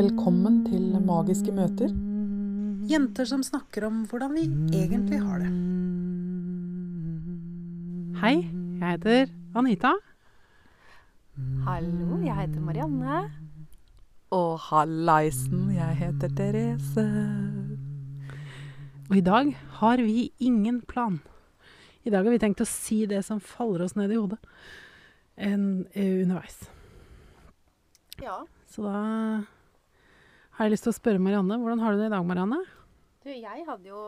Velkommen til Magiske møter. Jenter som snakker om hvordan vi egentlig har det. Hei, jeg heter Anita. Hallo, jeg heter Marianne. Og hallaisen, jeg heter Therese. Og i dag har vi ingen plan. I dag har vi tenkt å si det som faller oss ned i hodet en, eh, underveis. Ja. Så da har jeg lyst til å spørre Marianne. Hvordan har du det i dag, Marianne? Du, jeg hadde jo,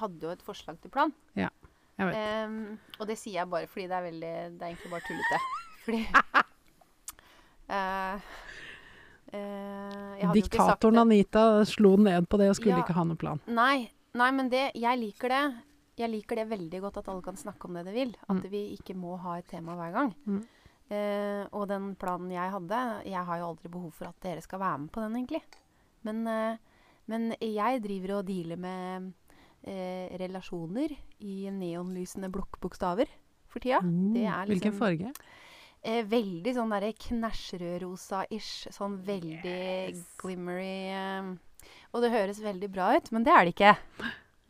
hadde jo et forslag til plan. Ja, Jeg vet. Um, og det sier jeg bare fordi det er veldig Det er egentlig bare tullete. Fordi uh, uh, Diktatoren. Anita slo ned på det og skulle Ja. ikke ha noe plan. Nei, nei, men det Jeg liker det. Jeg liker det veldig godt at alle kan snakke om det de vil. At Mm. vi ikke må ha et tema hver gang. Mm. Eh, og den planen jeg hadde Jeg har jo aldri behov for at dere skal være med på den, egentlig. Men, eh, men jeg driver og dealer med eh, relasjoner i neonlysende blokkbokstaver for tida. Det Mm. Hvilken liksom- farge? Eh, veldig sånn derre knæsjrødrosa-ish. Sånn veldig Yes. glimmery Og det høres veldig bra ut, men det er det ikke.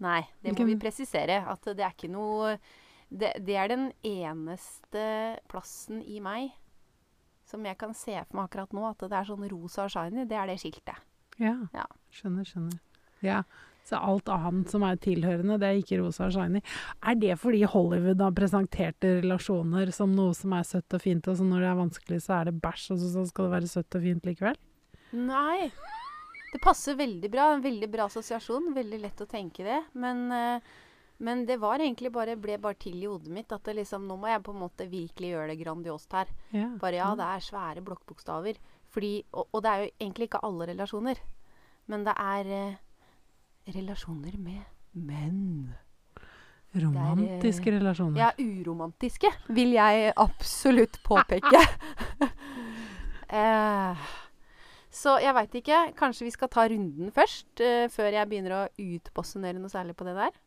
Nei, det må vi presisere. At det er ikke noe det, det er den eneste plassen i meg som jeg kan se for meg akkurat nå, at det er sånn rosa og shiny. Det er det skiltet. Ja. Ja. Skjønner, skjønner. Ja. Så alt annet som er tilhørende, det er ikke rosa og shiny. Er det fordi Hollywood har presentert relasjoner som noe som er søtt og fint, og så når det er vanskelig, så er det bæsj, og så skal det være søtt og fint likevel? Nei. Det passer veldig bra. En veldig bra assosiasjon. Veldig lett å tenke det. Men, eh, men det var egentlig bare, ble bare til i hodet mitt at det liksom, nå må jeg på en måte virkelig gjøre det grandiost her. Ja. Bare ja, det er svære blokkbokstaver. Fordi, og, og det er jo egentlig ikke alle relasjoner. Men det er eh, relasjoner med menn. Romantiske relasjoner. Ja, uromantiske, vil jeg absolutt påpeke. eh, så jeg veit ikke. Kanskje vi skal ta runden først, eh, før jeg begynner å utbasunere noe særlig på det der?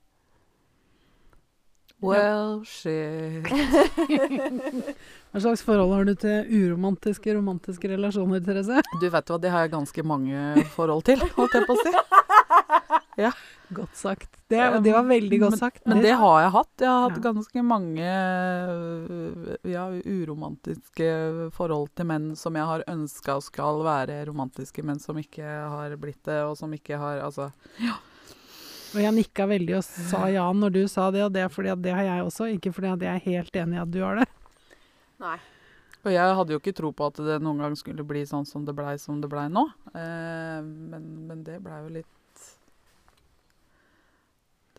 Well, shit. Hva slags forhold har du til uromantiske, romantiske relasjoner, Therese? Du vet hva, det har jeg ganske mange forhold til, holdt jeg på å si. Ja. Godt sagt. Det, det var veldig godt sagt. Men det har jeg hatt. Jeg har hatt Ja. ganske mange øh, ja, uromantiske forhold til menn som jeg har ønska skal være romantiske, men som ikke har blitt det, og som ikke har Altså Og jeg nikka veldig og sa ja når du sa det, og det er fordi at det har jeg også. Ikke fordi at jeg er helt enig i at du har det. Nei. Og jeg hadde jo ikke tro på at det noen gang skulle bli sånn som det blei som det blei nå. Eh, men, men det blei jo litt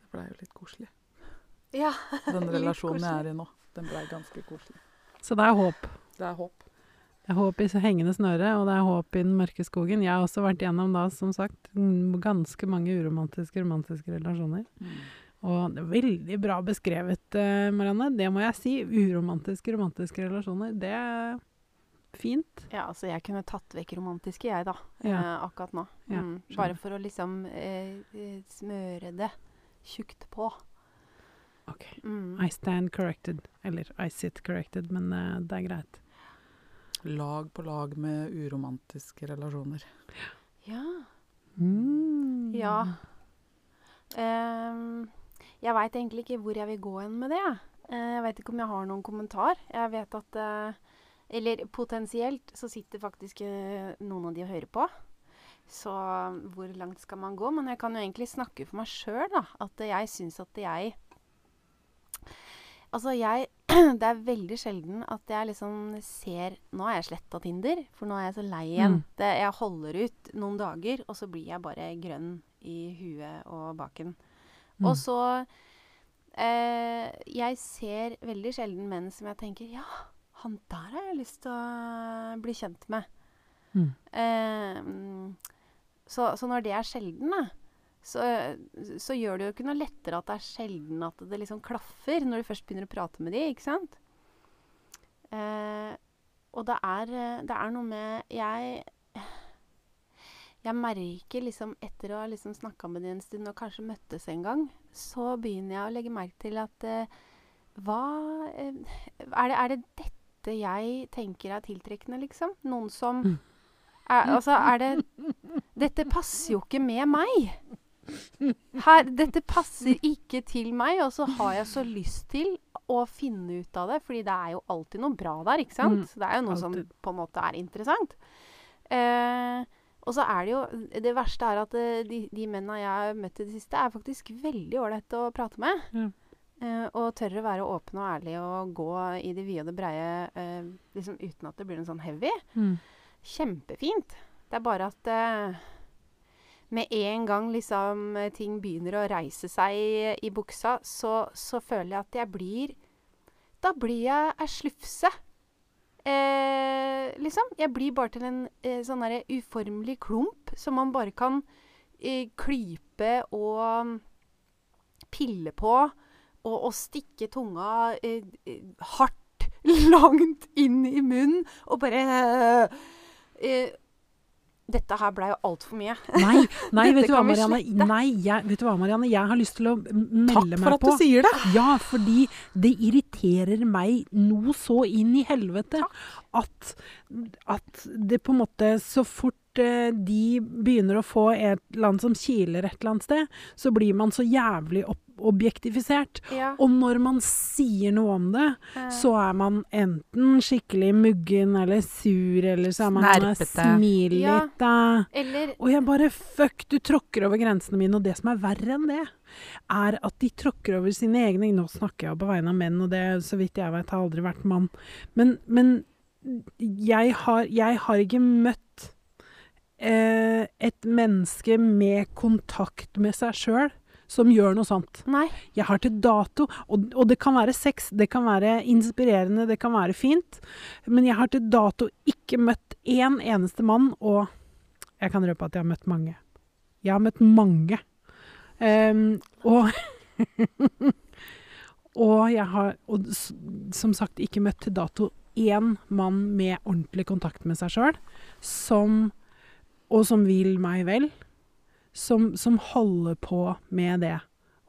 Det blei jo litt koselig. Ja. Den relasjonen jeg er i nå, den blei ganske koselig. Så det er håp. Det er håp. Det er håp i hengende snøre, og det er håp i den mørke skogen. Jeg har også vært gjennom da, som sagt, mm, ganske mange uromantiske, romantiske relasjoner. Og det er veldig bra beskrevet, eh, Marianne. Det må jeg si. Uromantiske, romantiske relasjoner. Det er fint. Ja, altså jeg kunne tatt vekk romantiske, jeg, da. Ja. Eh, akkurat nå. Mm, bare for å liksom eh, eh, smøre det tjukt på. Ok. Mm. I stand corrected. Eller I sit corrected, men eh, det er greit. Lag på lag med uromantiske relasjoner. Ja. Mm. Ja. Um, jeg veit egentlig ikke hvor jeg vil gå hen med det. jeg. Eh, jeg vet ikke om jeg har noen kommentar. Jeg vet at uh, Eller potensielt så sitter faktisk uh, noen av de og hører på. Så hvor langt skal man gå? Men jeg kan jo egentlig snakke for meg sjøl, da. At jeg syns at jeg Altså, jeg Det er veldig sjelden at jeg liksom ser Nå har jeg sletta Tinder, for nå er jeg så lei igjen. Mm. Det, jeg holder ut noen dager, og så blir jeg bare grønn i huet og baken. Mm. Og så eh, Jeg ser veldig sjelden menn som jeg tenker Ja, han der har jeg lyst til å bli kjent med. Mm. Eh, så, så når det er sjelden, da, så, så gjør det jo ikke noe lettere at det er sjelden at det liksom klaffer, når du først begynner å prate med de, ikke sant? Eh, og det er, det er noe med Jeg jeg merker liksom etter å ha liksom snakka med de en stund og kanskje møttes en gang, så begynner jeg å legge merke til at eh, hva eh, er, det, er det dette jeg tenker er tiltrekkende, liksom? Noen som. Er, altså, er det Dette passer jo ikke med meg. Her, dette passer ikke til meg, og så har jeg så lyst til å finne ut av det, fordi det er jo alltid noe bra der, ikke sant? Mm, det er jo noe som på en måte er interessant. Eh, og så er det jo Det verste er at eh, de, de mennene jeg har møtt i det siste, er faktisk veldig ålreite å prate med. Mm. Eh, og tør å være åpne og ærlige og gå i det vide og det breie eh, liksom uten at det blir noe sånn heavy. Mm. Kjempefint. Det er bare at eh, med en gang liksom eh, ting begynner å reise seg i, i buksa, så, så føler jeg at jeg blir Da blir jeg ei slufse. Eh, liksom. Jeg blir bare til en eh, sånn derre uformelig klump som man bare kan eh, klype og mm, pille på. Og, og stikke tunga eh, eh, hardt langt inn i munnen og bare Dette her blei jo altfor mye. Nei, nei vet, du hva, Marianne? Nei, jeg, vet du hva, Marianne? Jeg har lyst til å m- melde Takk meg for at du sier det. Ja, fordi det irriterer meg noe så inn i helvete at, at det på en måte Så fort de begynner å få et eller annet som kiler et eller annet sted, så blir man så jævlig opp objektifisert. Ja. Og når man sier noe om det, ja. så er man enten skikkelig muggen eller sur, eller så er man Snerpete. smil Ja. litt. da. Eller Og jeg bare Fuck, du tråkker over grensene mine. Og det som er verre enn det, er at de tråkker over sine egne Nå snakker jeg på vegne av menn, og det, så vidt jeg vet, har aldri vært mann. Men, men jeg, har, jeg har ikke møtt eh, et menneske med kontakt med seg sjøl som gjør noe sånt. Nei. Jeg har til dato, og, og det kan være sex, det kan være inspirerende, det kan være fint, men jeg har til dato ikke møtt én eneste mann, og jeg kan røpe at jeg har møtt mange. Jeg har møtt mange. Um, og Og jeg har, og som sagt, ikke møtt til dato én mann med ordentlig kontakt med seg sjøl, som Og som vil meg vel som, som holder på med det.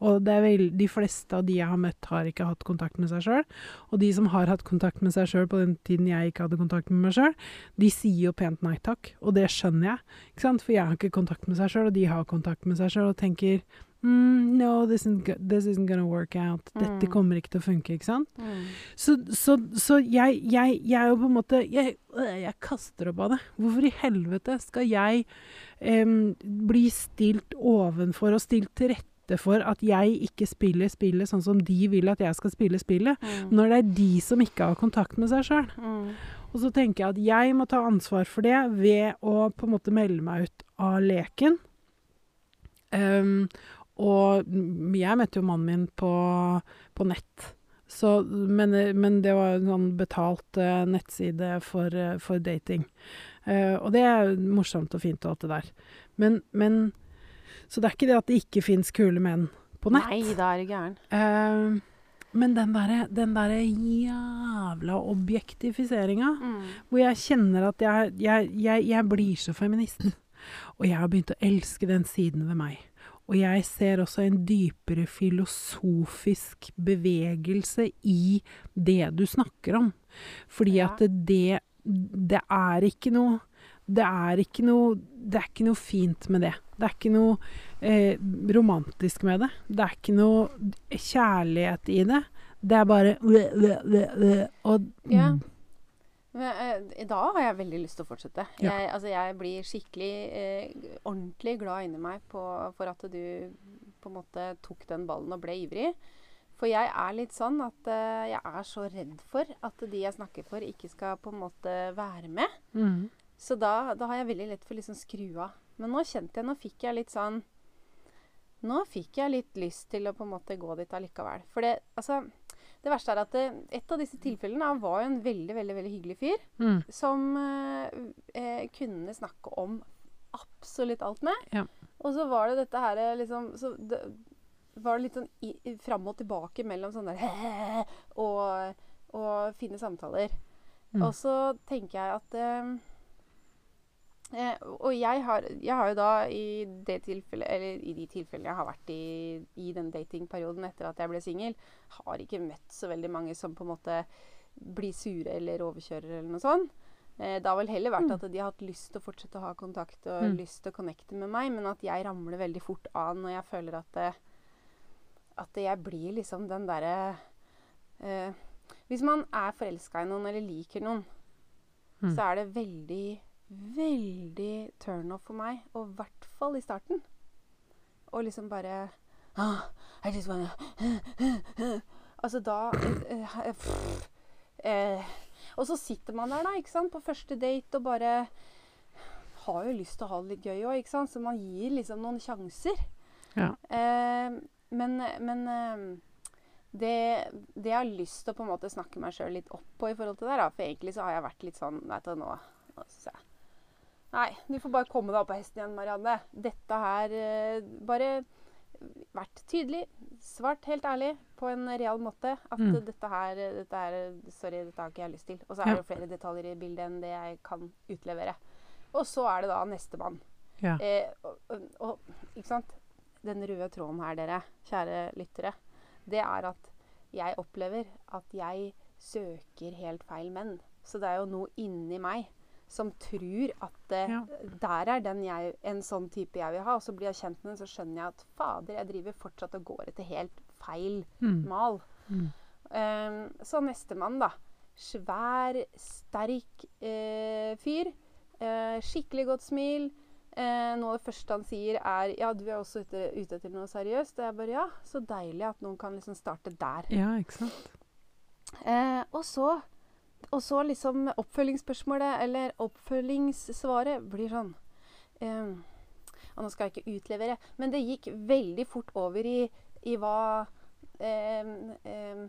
Og det er vel, de fleste av de jeg har møtt, har ikke hatt kontakt med seg sjøl. Og de som har hatt kontakt med seg sjøl på den tiden jeg ikke hadde kontakt med meg sjøl, de sier jo pent nei takk. Og det skjønner jeg, for jeg har ikke kontakt med seg sjøl, og de har kontakt med seg sjøl og tenker mm, No, this isn't, go- this isn't gonna work out. Dette Mm. kommer ikke til å funke, ikke sant? Mm. Så, så, så jeg, jeg, jeg er jo på en måte jeg, øh, jeg kaster opp av det. Hvorfor i helvete skal jeg em, bli stilt ovenfor og stilt til rette for at jeg ikke spiller spillet sånn som de vil at jeg skal spille spillet, Mm. når det er de som ikke har kontakt med seg sjøl? Mm. Og så tenker jeg at jeg må ta ansvar for det ved å på en måte melde meg ut av leken. Em, og jeg møtte jo mannen min på, på nett. Så, men, men det var en sånn betalt uh, nettside for, uh, for dating. Uh, og det er morsomt og fint og alt det der. Men, men Så det er ikke det at det ikke fins kule menn på nett. Nei, da er du gæren. Men den derre den derre jævla objektifiseringa Mm. hvor jeg kjenner at jeg, jeg, jeg, jeg blir så feminist. Og jeg har begynt å elske den siden ved meg. Og jeg ser også en dypere filosofisk bevegelse i det du snakker om. Fordi Ja. at det Det er ikke noe det er ikke noe Det er ikke noe fint med det. Det er ikke noe eh, romantisk med det. Det er ikke noe kjærlighet i det. Det er bare Og Ja. Men, eh, da har jeg veldig lyst til å fortsette. Ja. Jeg, altså, jeg blir skikkelig eh, ordentlig glad inni meg på, for at du på en måte tok den ballen og ble ivrig. For jeg er litt sånn at eh, jeg er så redd for at de jeg snakker for, ikke skal på en måte være med. mm. Så da, da har jeg veldig lett for å liksom skru av. Men nå kjente jeg Nå fikk jeg litt sånn Nå fikk jeg litt lyst til å på en måte gå dit allikevel. For det, altså, det verste er at det, et av disse tilfellene han var jo en veldig, veldig veldig hyggelig fyr Mm. som eh, eh, kunne snakke om absolutt alt med. Ja. Og så var det dette her eh, liksom så det, var det litt sånn i- fram og tilbake mellom sånn der og, og fine samtaler. Mm. Og så tenker jeg at eh, eh, Og jeg har, jeg har jo da i det tilfellet Eller i de tilfellene jeg har vært i i den datingperioden etter at jeg ble singel, har ikke møtt så veldig mange som på en måte blir sure eller overkjører eller noe sånt. Eh, det har vel heller vært Mm. at de har hatt lyst til å fortsette å ha kontakt og Mm. lyst til å connecte med meg, men at jeg ramler veldig fort av når jeg føler at det, at jeg blir liksom den derre eh, Hvis man er forelska i noen eller liker noen, Mm. så er det veldig, veldig turnoff for meg, og i hvert fall i starten. Og liksom bare ah, I just wanna Altså da eh, eh, pff, eh, Og så sitter man der, da, ikke sant, på første date og bare har jo lyst til å ha det litt gøy òg, ikke sant. Så man gir liksom noen sjanser. Ja. Eh, men men eh, det, det jeg har lyst til å på en måte snakke meg sjøl litt opp på i forhold til det, da, for egentlig så har jeg vært litt sånn Vet du, nå, nå synes jeg Nei, du får bare komme deg opp på hesten igjen, Marianne. Dette her eh, Bare vært tydelig, svart helt ærlig, på en real måte. At Mm. dette her dette er, Sorry, dette har ikke jeg lyst til. Og så er Ja. det flere detaljer i bildet enn det jeg kan utlevere. Og så er det da nestemann. Ja. Eh, og, og, og ikke sant? Den røde tråden her, dere, kjære lyttere, det er at jeg opplever at jeg søker helt feil menn. Så det er jo noe inni meg som tror at eh, Ja. der er den jeg, en sånn type jeg vil ha. Og så blir jeg kjent med den, så skjønner jeg at fader, jeg driver fortsatt og går etter helt feil Mm. mal. Mm. Um, så nestemann, da. Svær, sterk eh, fyr. Eh, skikkelig godt smil. Eh, noe av det første han sier, er 'Ja, du er også ute, ute etter noe seriøst?' Og jeg bare 'Ja, så deilig at noen kan liksom starte der'. Ja, ikke sant. Eh, og så Og så liksom oppfølgingsspørsmålet, eller oppfølgingssvaret, blir sånn eh, Og nå skal jeg ikke utlevere, men det gikk veldig fort over i, i hva eh, eh,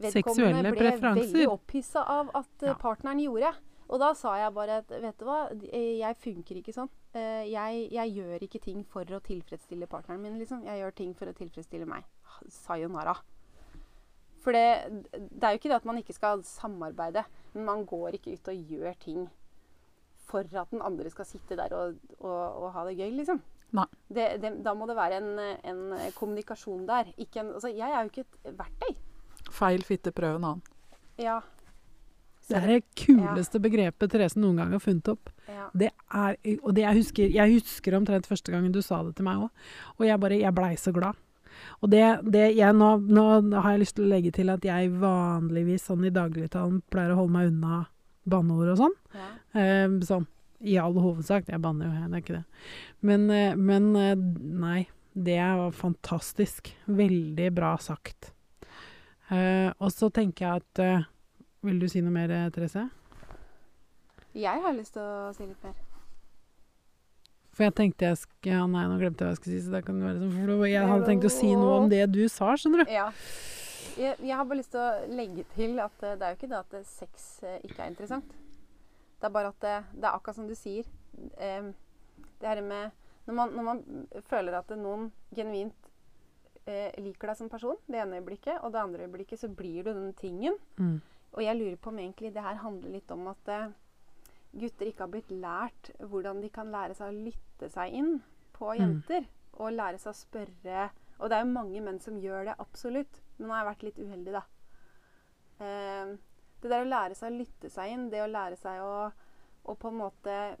Vedkommende ble veldig opphissa av at eh, Ja. partneren gjorde. Og da sa jeg bare at vet du hva, eh, jeg funker ikke sånn. Eh, jeg, jeg gjør ikke ting for å tilfredsstille partneren min, liksom. Jeg gjør ting for å tilfredsstille meg. Sayonara. For det, det er jo ikke det at man ikke skal samarbeide, men man går ikke ut og gjør ting for at den andre skal sitte der og, og, og ha det gøy, liksom. Nei. Det, det, da må det være en, en kommunikasjon der. Ikke en, altså, jeg er jo ikke et verktøy. Feil fitte, prøv en annen. Ja. Det er det kuleste begrepet Therese noen gang har funnet opp. ja. Det er, og det jeg husker, jeg husker omtrent første gangen du sa det til meg òg. Og jeg bare, jeg blei så glad. Og det, det jeg nå, nå har jeg lyst til å legge til at jeg vanligvis sånn i dagligtalen pleier å holde meg unna banneord og sånn. ja. Eh, sånn i all hovedsak. Jeg banner jo, det er ikke det. Men, eh, men eh, nei, det var fantastisk. Veldig bra sagt. Eh, og så tenker jeg at eh, Vil du si noe mer, Therese? Jeg har lyst til å si litt mer. For jeg tenkte jeg sk Ja, nei, nå glemte jeg hva jeg skulle si, så da kan det være sånn for Jeg hadde tenkt å si noe om det du sa, skjønner du. Ja. Jeg, jeg har bare lyst til å legge til at eh, det er jo ikke det at eh, sex eh, ikke er interessant. Det er bare at det, det er akkurat som du sier. det her med når man, når man føler at noen genuint liker deg som person det ene øyeblikket, og det andre øyeblikket så blir du den tingen. Mm. Og jeg lurer på om egentlig det her handler litt om at gutter ikke har blitt lært hvordan de kan lære seg å lytte seg inn på Mm. jenter. Og lære seg å spørre Og det er jo mange menn som gjør det, absolutt. Men nå har jeg vært litt uheldig, da. Eh, det der å lære seg å lytte seg inn, det å lære seg å, å på en måte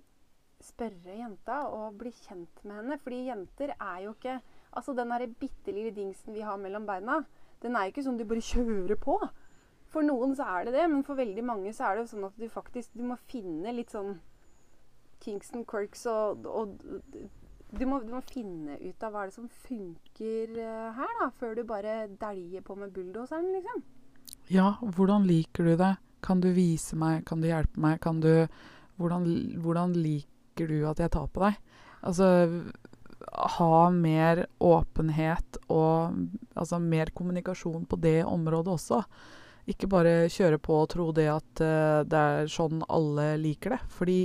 spørre jenta og bli kjent med henne. Fordi jenter er jo ikke Altså den derre bitte lille dingsen vi har mellom beina, den er jo ikke sånn du bare kjører på. For noen så er det det, men for veldig mange så er det jo sånn at du faktisk du må finne litt sånn Kingston Quirks og, og du, må, du må finne ut av hva er det som funker eh, her, da, før du bare dæljer på med bulldoseren, liksom. Ja, hvordan liker du det? Kan du vise meg? Kan du hjelpe meg? Kan du Hvordan, hvordan liker du at jeg tar på deg? Altså ha mer åpenhet og altså mer kommunikasjon på det området også. Ikke bare kjøre på og tro det at uh, det er sånn alle liker det. Fordi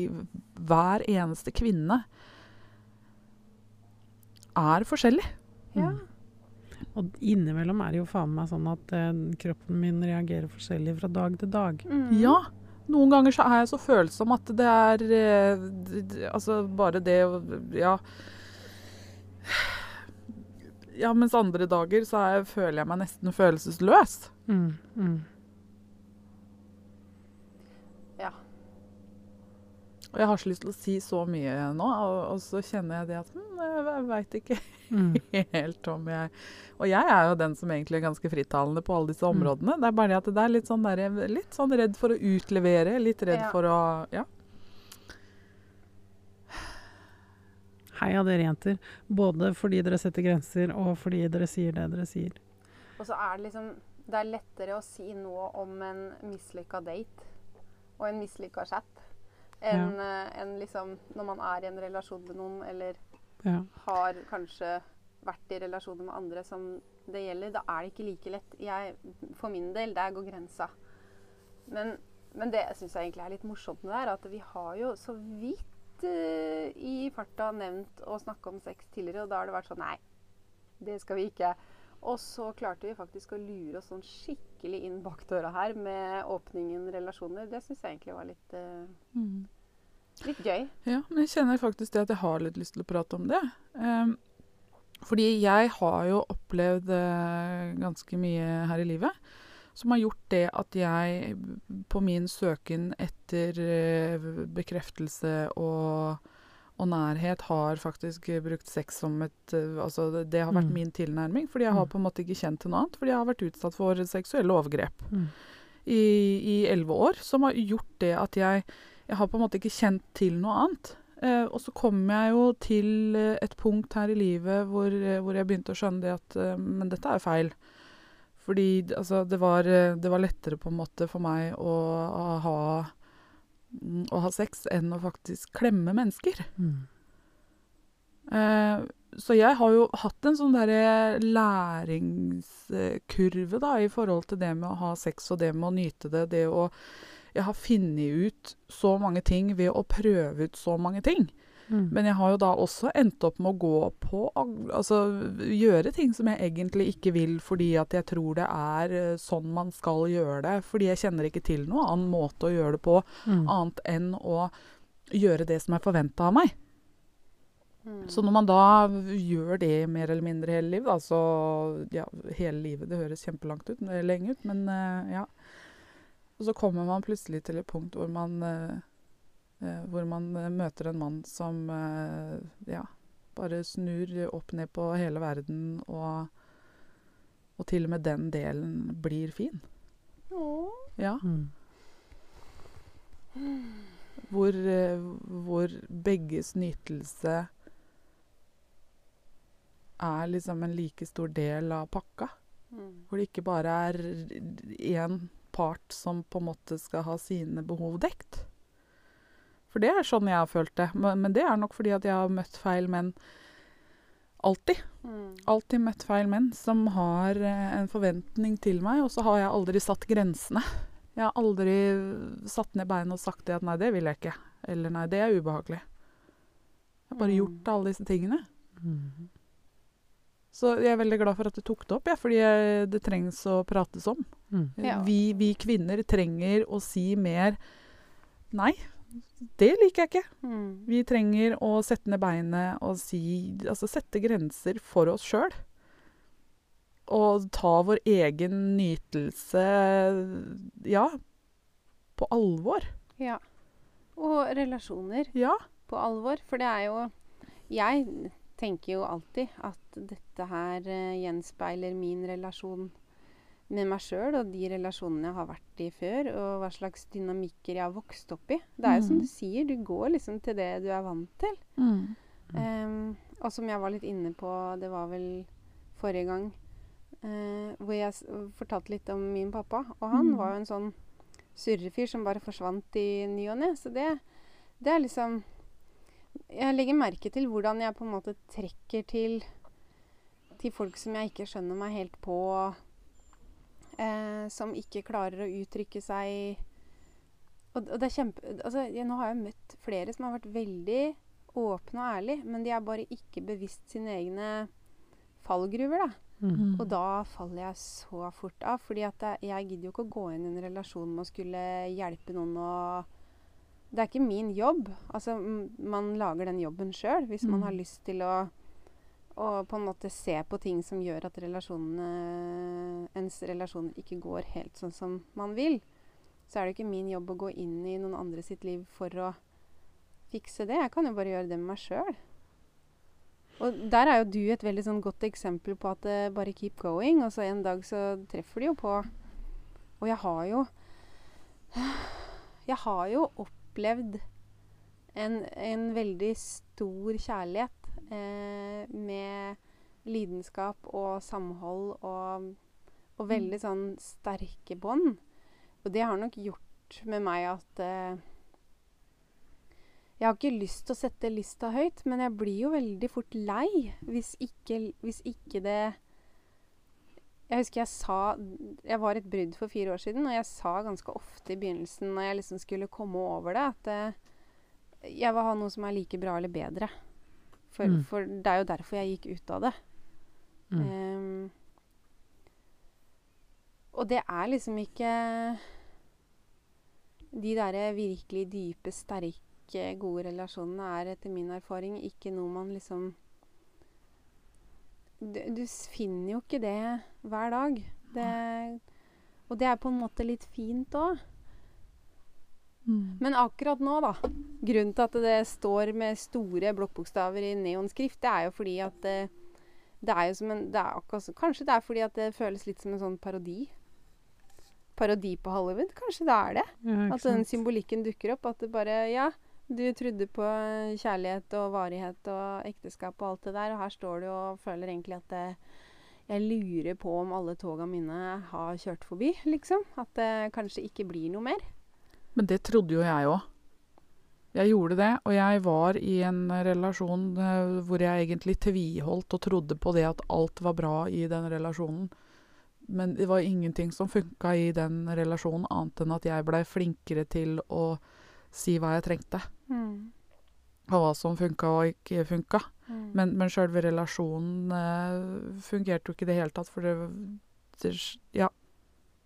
hver eneste kvinne er forskjellig. Ja. Mm. Og innimellom er det jo faen meg sånn at uh, kroppen min reagerer forskjellig fra dag til dag. Mm. Ja. Noen ganger så er jeg så følsom at det er d- Altså bare det Ja. Ja, mens andre dager så er, føler jeg meg nesten følelsesløs. Mm, mm. Ja. Og jeg har så lyst til å si så mye nå, og, og så kjenner jeg det at hm, jeg veit ikke Mm. helt om jeg Og jeg er jo den som egentlig er ganske frittalende på alle disse Mm. områdene. Det er bare det at det er litt sånn, der, litt sånn redd for å utlevere, litt redd Ja. for å Ja. Heia dere jenter. Både fordi dere setter grenser, og fordi dere sier det dere sier. Og så er det liksom Det er lettere å si noe om en mislykka date og en mislykka chat enn ja. en liksom når man er i en relasjon med noen, eller Ja. har kanskje vært i relasjoner med andre som det gjelder. Da er det ikke like lett. Jeg, for min del, der går grensa. Men, men det syns jeg egentlig er litt morsomt med det her, at vi har jo så vidt eh, i farta nevnt å snakke om sex tidligere, og da har det vært sånn Nei, det skal vi ikke. Og så klarte vi faktisk å lure oss sånn skikkelig inn bak døra her med åpningen relasjoner. Det syns jeg egentlig var litt, eh, litt gøy. Ja, men jeg kjenner faktisk det at jeg har litt lyst til å prate om det. Um, fordi jeg har jo opplevd uh, ganske mye her i livet som har gjort det at jeg på min søken etter eh, bekreftelse og, og nærhet har faktisk brukt sex som et eh, Altså det, har vært Mm. min tilnærming, fordi jeg har Mm. på en måte ikke kjent til noe annet. Fordi jeg har vært utsatt for seksuelle overgrep Mm. i elleve år, som har gjort det at jeg, jeg har på en måte ikke kjent til noe annet. Eh, og så kom jeg jo til eh, et punkt her i livet hvor, hvor jeg begynte å skjønne det at Men dette er feil. Fordi altså, det, var, eh, det var lettere på en måte for meg å, å, ha, mm, å ha sex enn å faktisk klemme mennesker. Mm. Eh, så jeg har jo hatt en sånn derre læringskurve da, i forhold til det med å ha sex og det med å nyte det. Det å Jeg har funnet ut så mange ting ved å prøve ut så mange ting. Mm. Men jeg har jo da også endt opp med å gå på Altså gjøre ting som jeg egentlig ikke vil fordi at jeg tror det er eh, sånn man skal gjøre det. Fordi jeg kjenner ikke til noen annen måte å gjøre det på Mm. annet enn å gjøre det som er forventa av meg. Mm. Så når man da gjør det mer eller mindre hele livet, altså ja, hele livet Det høres kjempelangt ut, eh, lenge ut, men eh, ja. Og så kommer man plutselig til et punkt hvor man Hvor man eh, møter en mann som eh, ja, bare snur opp ned på hele verden, og, og til og med den delen blir fin. Åh. Ja. Mm. Hvor, eh, hvor begges nytelse er liksom en like stor del av pakka. Mm. Hvor det ikke bare er én part som på en måte skal ha sine behov dekt. For det er sånn jeg har følt det. Men, men det er nok fordi at jeg har møtt feil menn alltid. Mm. Alltid møtt feil menn som har eh, en forventning til meg, og så har jeg aldri satt grensene. Jeg har aldri satt ned beina og sagt det at nei, det vil jeg ikke. Eller nei, det er ubehagelig. Jeg har bare Mm. gjort alle disse tingene. Mm. Så jeg er veldig glad for at du tok det opp, ja, fordi det trengs å prates om. Mm. Ja. Vi, vi kvinner trenger å si mer Nei, det liker jeg ikke. Mm. Vi trenger å sette ned beinet og si Altså sette grenser for oss sjøl. Og ta vår egen nytelse Ja, på alvor. Ja. Og relasjoner Ja. på alvor. For det er jo Jeg tenker jo alltid at dette her eh, gjenspeiler min relasjon med meg sjøl og de relasjonene jeg har vært i før, og hva slags dynamikker jeg har vokst opp i. Det er jo som Mm. du sier, du går liksom til det du er vant til. Mm. Um, og som jeg var litt inne på, det var vel forrige gang, uh, hvor jeg fortalte litt om min pappa. Og han Mm. var jo en sånn surrefyr som bare forsvant i ny og ne. Så det, det er liksom Jeg legger merke til hvordan jeg på en måte trekker til til folk som jeg ikke skjønner meg helt på. Eh, som ikke klarer å uttrykke seg og, og det er kjempe... Altså, jeg, nå har jeg møtt flere som har vært veldig åpne og ærlige, men de er bare ikke bevisst sine egne fallgruver, da. Mm. Og da faller jeg så fort av, fordi jeg, gidder jo ikke å gå inn i en relasjon med å skulle hjelpe noen å Det er ikke min jobb. Altså, man lager den jobben sjøl hvis man Mm. har lyst til å og på en måte se på ting som gjør at ens relasjoner ikke går helt sånn som man vil. Så er det ikke min jobb å gå inn i noen andre sitt liv for å fikse det. Jeg kan jo bare gjøre det med meg sjøl. Og der er jo du et veldig sånn godt eksempel på at det bare keep going. Og så en dag så treffer de jo på. Og jeg har jo Jeg har jo opplevd en, en veldig stor kjærlighet eh, med lidenskap og samhold og, og veldig sånn sterke bånd. Og det har nok gjort med meg at eh, jeg har ikke lyst til å sette lista høyt, men jeg blir jo veldig fort lei hvis ikke, hvis ikke det Jeg husker jeg sa Jeg var et brudd for fire år siden, og jeg sa ganske ofte i begynnelsen når jeg liksom skulle komme over det, at eh, jeg vil ha noe som er like bra eller bedre. For, Mm. for det er jo derfor jeg gikk ut av det. Mm. Um, og det er liksom ikke De derre virkelig dype, sterke, gode relasjonene er etter min erfaring ikke noe man liksom Du, du finner jo ikke det hver dag. Det, og det er på en måte litt fint òg. Mm. Men akkurat nå, da Grunnen til at det står med store blokkbokstaver i neonskrift, det er jo fordi at det, det er jo som en det er akkurat, Kanskje det er fordi at det føles litt som en sånn parodi. Parodi på Hollywood. Kanskje det er det. Ja, At den symbolikken dukker opp. At det bare Ja, du trodde på kjærlighet og varighet og ekteskap og alt det der, og her står du og føler egentlig at det, jeg lurer på om alle toga mine har kjørt forbi, liksom. At det kanskje ikke blir noe mer. Men det trodde jo jeg òg. Jeg gjorde det, og jeg var i en relasjon eh, hvor jeg egentlig tviholdt og trodde på det at alt var bra i den relasjonen. Men det var ingenting som funka i den relasjonen, annet enn at jeg blei flinkere til å si hva jeg trengte. Mm. Og hva som funka og ikke funka. Mm. Men, men sjølve relasjonen eh, fungerte jo ikke i det hele tatt, for det, det ja,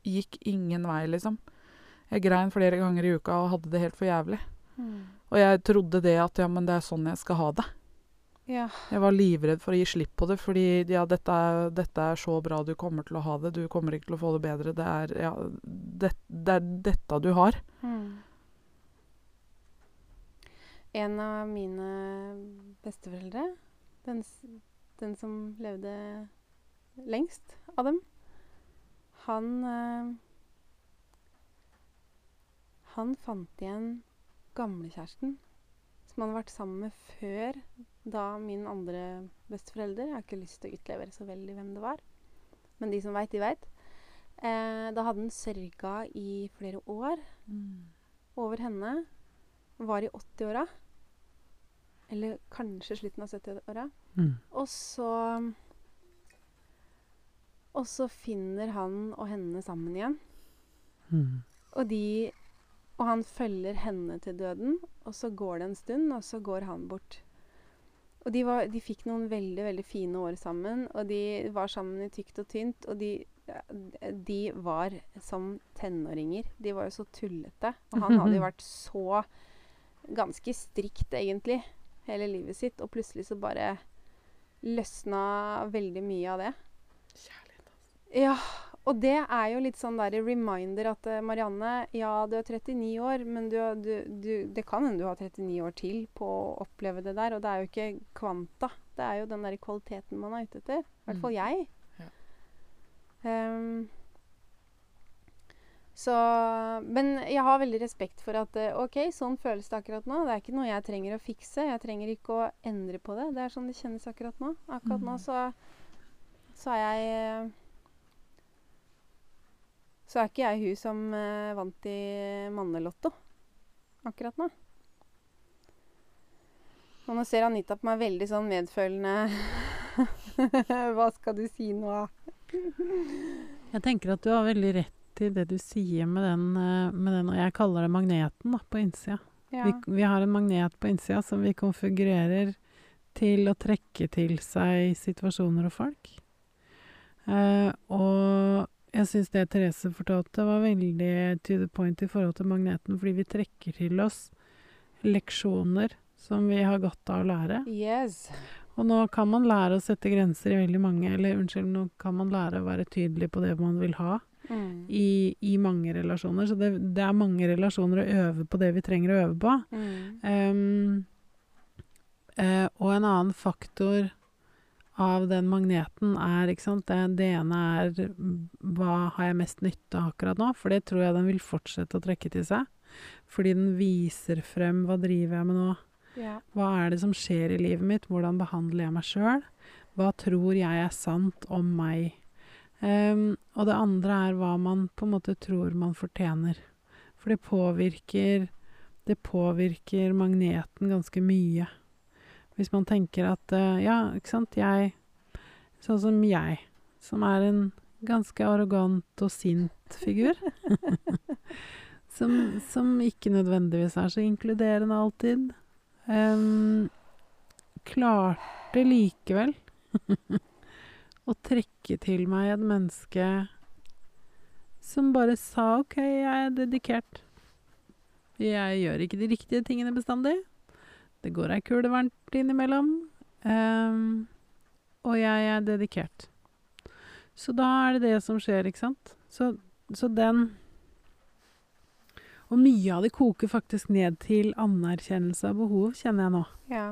gikk ingen vei, liksom. Jeg grein flere ganger i uka og hadde det helt for jævlig. Mm. Og jeg trodde det at ja, men det er sånn jeg skal ha det. Ja. Jeg var livredd for å gi slipp på det, fordi ja, dette er, dette er så bra du kommer til å ha det. Du kommer ikke til å få det bedre. Det er, ja, det, det er dette du har. Mm. En av mine besteforeldre, den, den som levde lengst av dem, han eh, Han fant igjen gamlekjæresten som han hadde vært sammen med før da min andre besteforelder Jeg har ikke lyst til å utlevere så veldig hvem det var, men de som veit, de veit. Eh, da hadde han sørga i flere år over henne. Var i 80-åra. Eller kanskje slutten av 70-åra. Mm. Og så Og så finner han og henne sammen igjen. Mm. Og de Og han følger henne til døden, og så går det en stund, og så går han bort. Og de, var, de fikk noen veldig veldig fine år sammen, og de var sammen i tykt og tynt. Og de, de var som tenåringer. De var jo så tullete. Og han hadde jo vært så ganske strikt, egentlig, hele livet sitt. Og plutselig så bare løsna veldig mye av det. Kjærlighet, altså. Ja, og det er jo litt sånn der reminder at eh, Marianne, ja, du er 39 år, men du, du, du, det kan hende du har 39 år til på å oppleve det der. Og det er jo ikke kvanta. Det er jo den der kvaliteten man er ute etter. I hvert fall jeg. Ja. Ehm, så Men jeg har veldig respekt for at eh, OK, sånn føles det akkurat nå. Det er ikke noe jeg trenger å fikse. Jeg trenger ikke å endre på det. Det er sånn det kjennes akkurat nå. Akkurat nå så, så er jeg eh, Så er ikke jeg hun som eh, vant i mannelotto akkurat nå. Og nå ser Anita på meg veldig sånn medfølende. Hva skal du si nå? Jeg tenker at du har veldig rett i det du sier med den, eh, med den og jeg kaller det magneten da, på innsida. Ja. Vi, vi har en magnet på innsida som vi konfigurerer til å trekke til seg situasjoner og folk. Eh, og jeg syns det Therese fortalte, var veldig to the point i forhold til magneten, fordi vi trekker til oss leksjoner som vi har godt av å lære. Yes. Og nå kan man lære å sette grenser i veldig mange Eller unnskyld, nå kan man lære å være tydelig på det man vil ha. Mm. i, i mange relasjoner. Så det, det er mange relasjoner å øve på det vi trenger å øve på. Mm. Um, uh, og en annen faktor av den magneten er, ikke sant Det, det ene er mm, hva har jeg mest nytte av akkurat nå? For det tror jeg den vil fortsette å trekke til seg. Fordi den viser frem hva driver jeg med nå? Ja. Hva er det som skjer i livet mitt? Hvordan behandler jeg meg sjøl? Hva tror jeg er sant om meg? Um, og det andre er hva man på en måte tror man fortjener. For det påvirker Det påvirker magneten ganske mye. Hvis man tenker at eh, Ja, ikke sant, jeg Sånn som jeg, som er en ganske arrogant og sint figur. som, som ikke nødvendigvis er så inkluderende alltid. Um, klarte likevel å trekke til meg et menneske som bare sa OK, jeg er dedikert. Jeg gjør ikke de riktige tingene bestandig. Det går ei kule varmt innimellom. em, og jeg er dedikert. Så da er det det som skjer, ikke sant? Så, så den Og mye av det koker faktisk ned til anerkjennelse av behov, kjenner jeg nå. ja.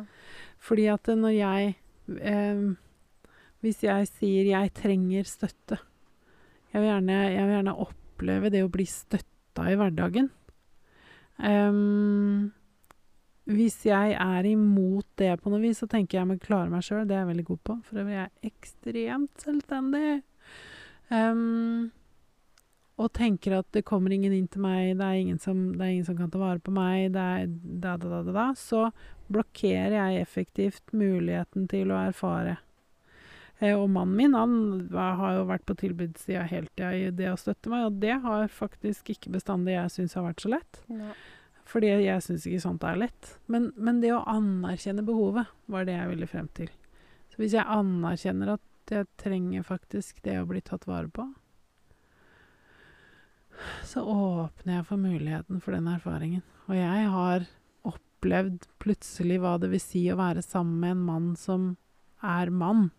Fordi at når jeg eh, Hvis jeg sier 'jeg trenger støtte' Jeg vil gjerne, jeg vil gjerne oppleve det å bli støtta i hverdagen. Em, hvis jeg er imot det på noe vis, så tenker jeg jeg må klare meg sjøl. Det er jeg veldig god på. For øvrig er jeg ekstremt selvstendig. Um, og tenker at det kommer ingen inn til meg, det er ingen som, er ingen som kan ta vare på meg, det er da, da, da, da. Så blokkerer jeg effektivt muligheten til å erfare. Eh, og mannen min han har jo vært på tilbudssida hele tida i det å støtte meg, og det har faktisk ikke bestandig jeg syns har vært så lett. Ja. Fordi jeg syns ikke sånt er lett. Men, men det å anerkjenne behovet var det jeg ville frem til. Så hvis jeg anerkjenner at jeg trenger faktisk det å bli tatt vare på, så åpner jeg for muligheten for den erfaringen. Og jeg har opplevd plutselig hva det vil si å være sammen med en mann som er mann,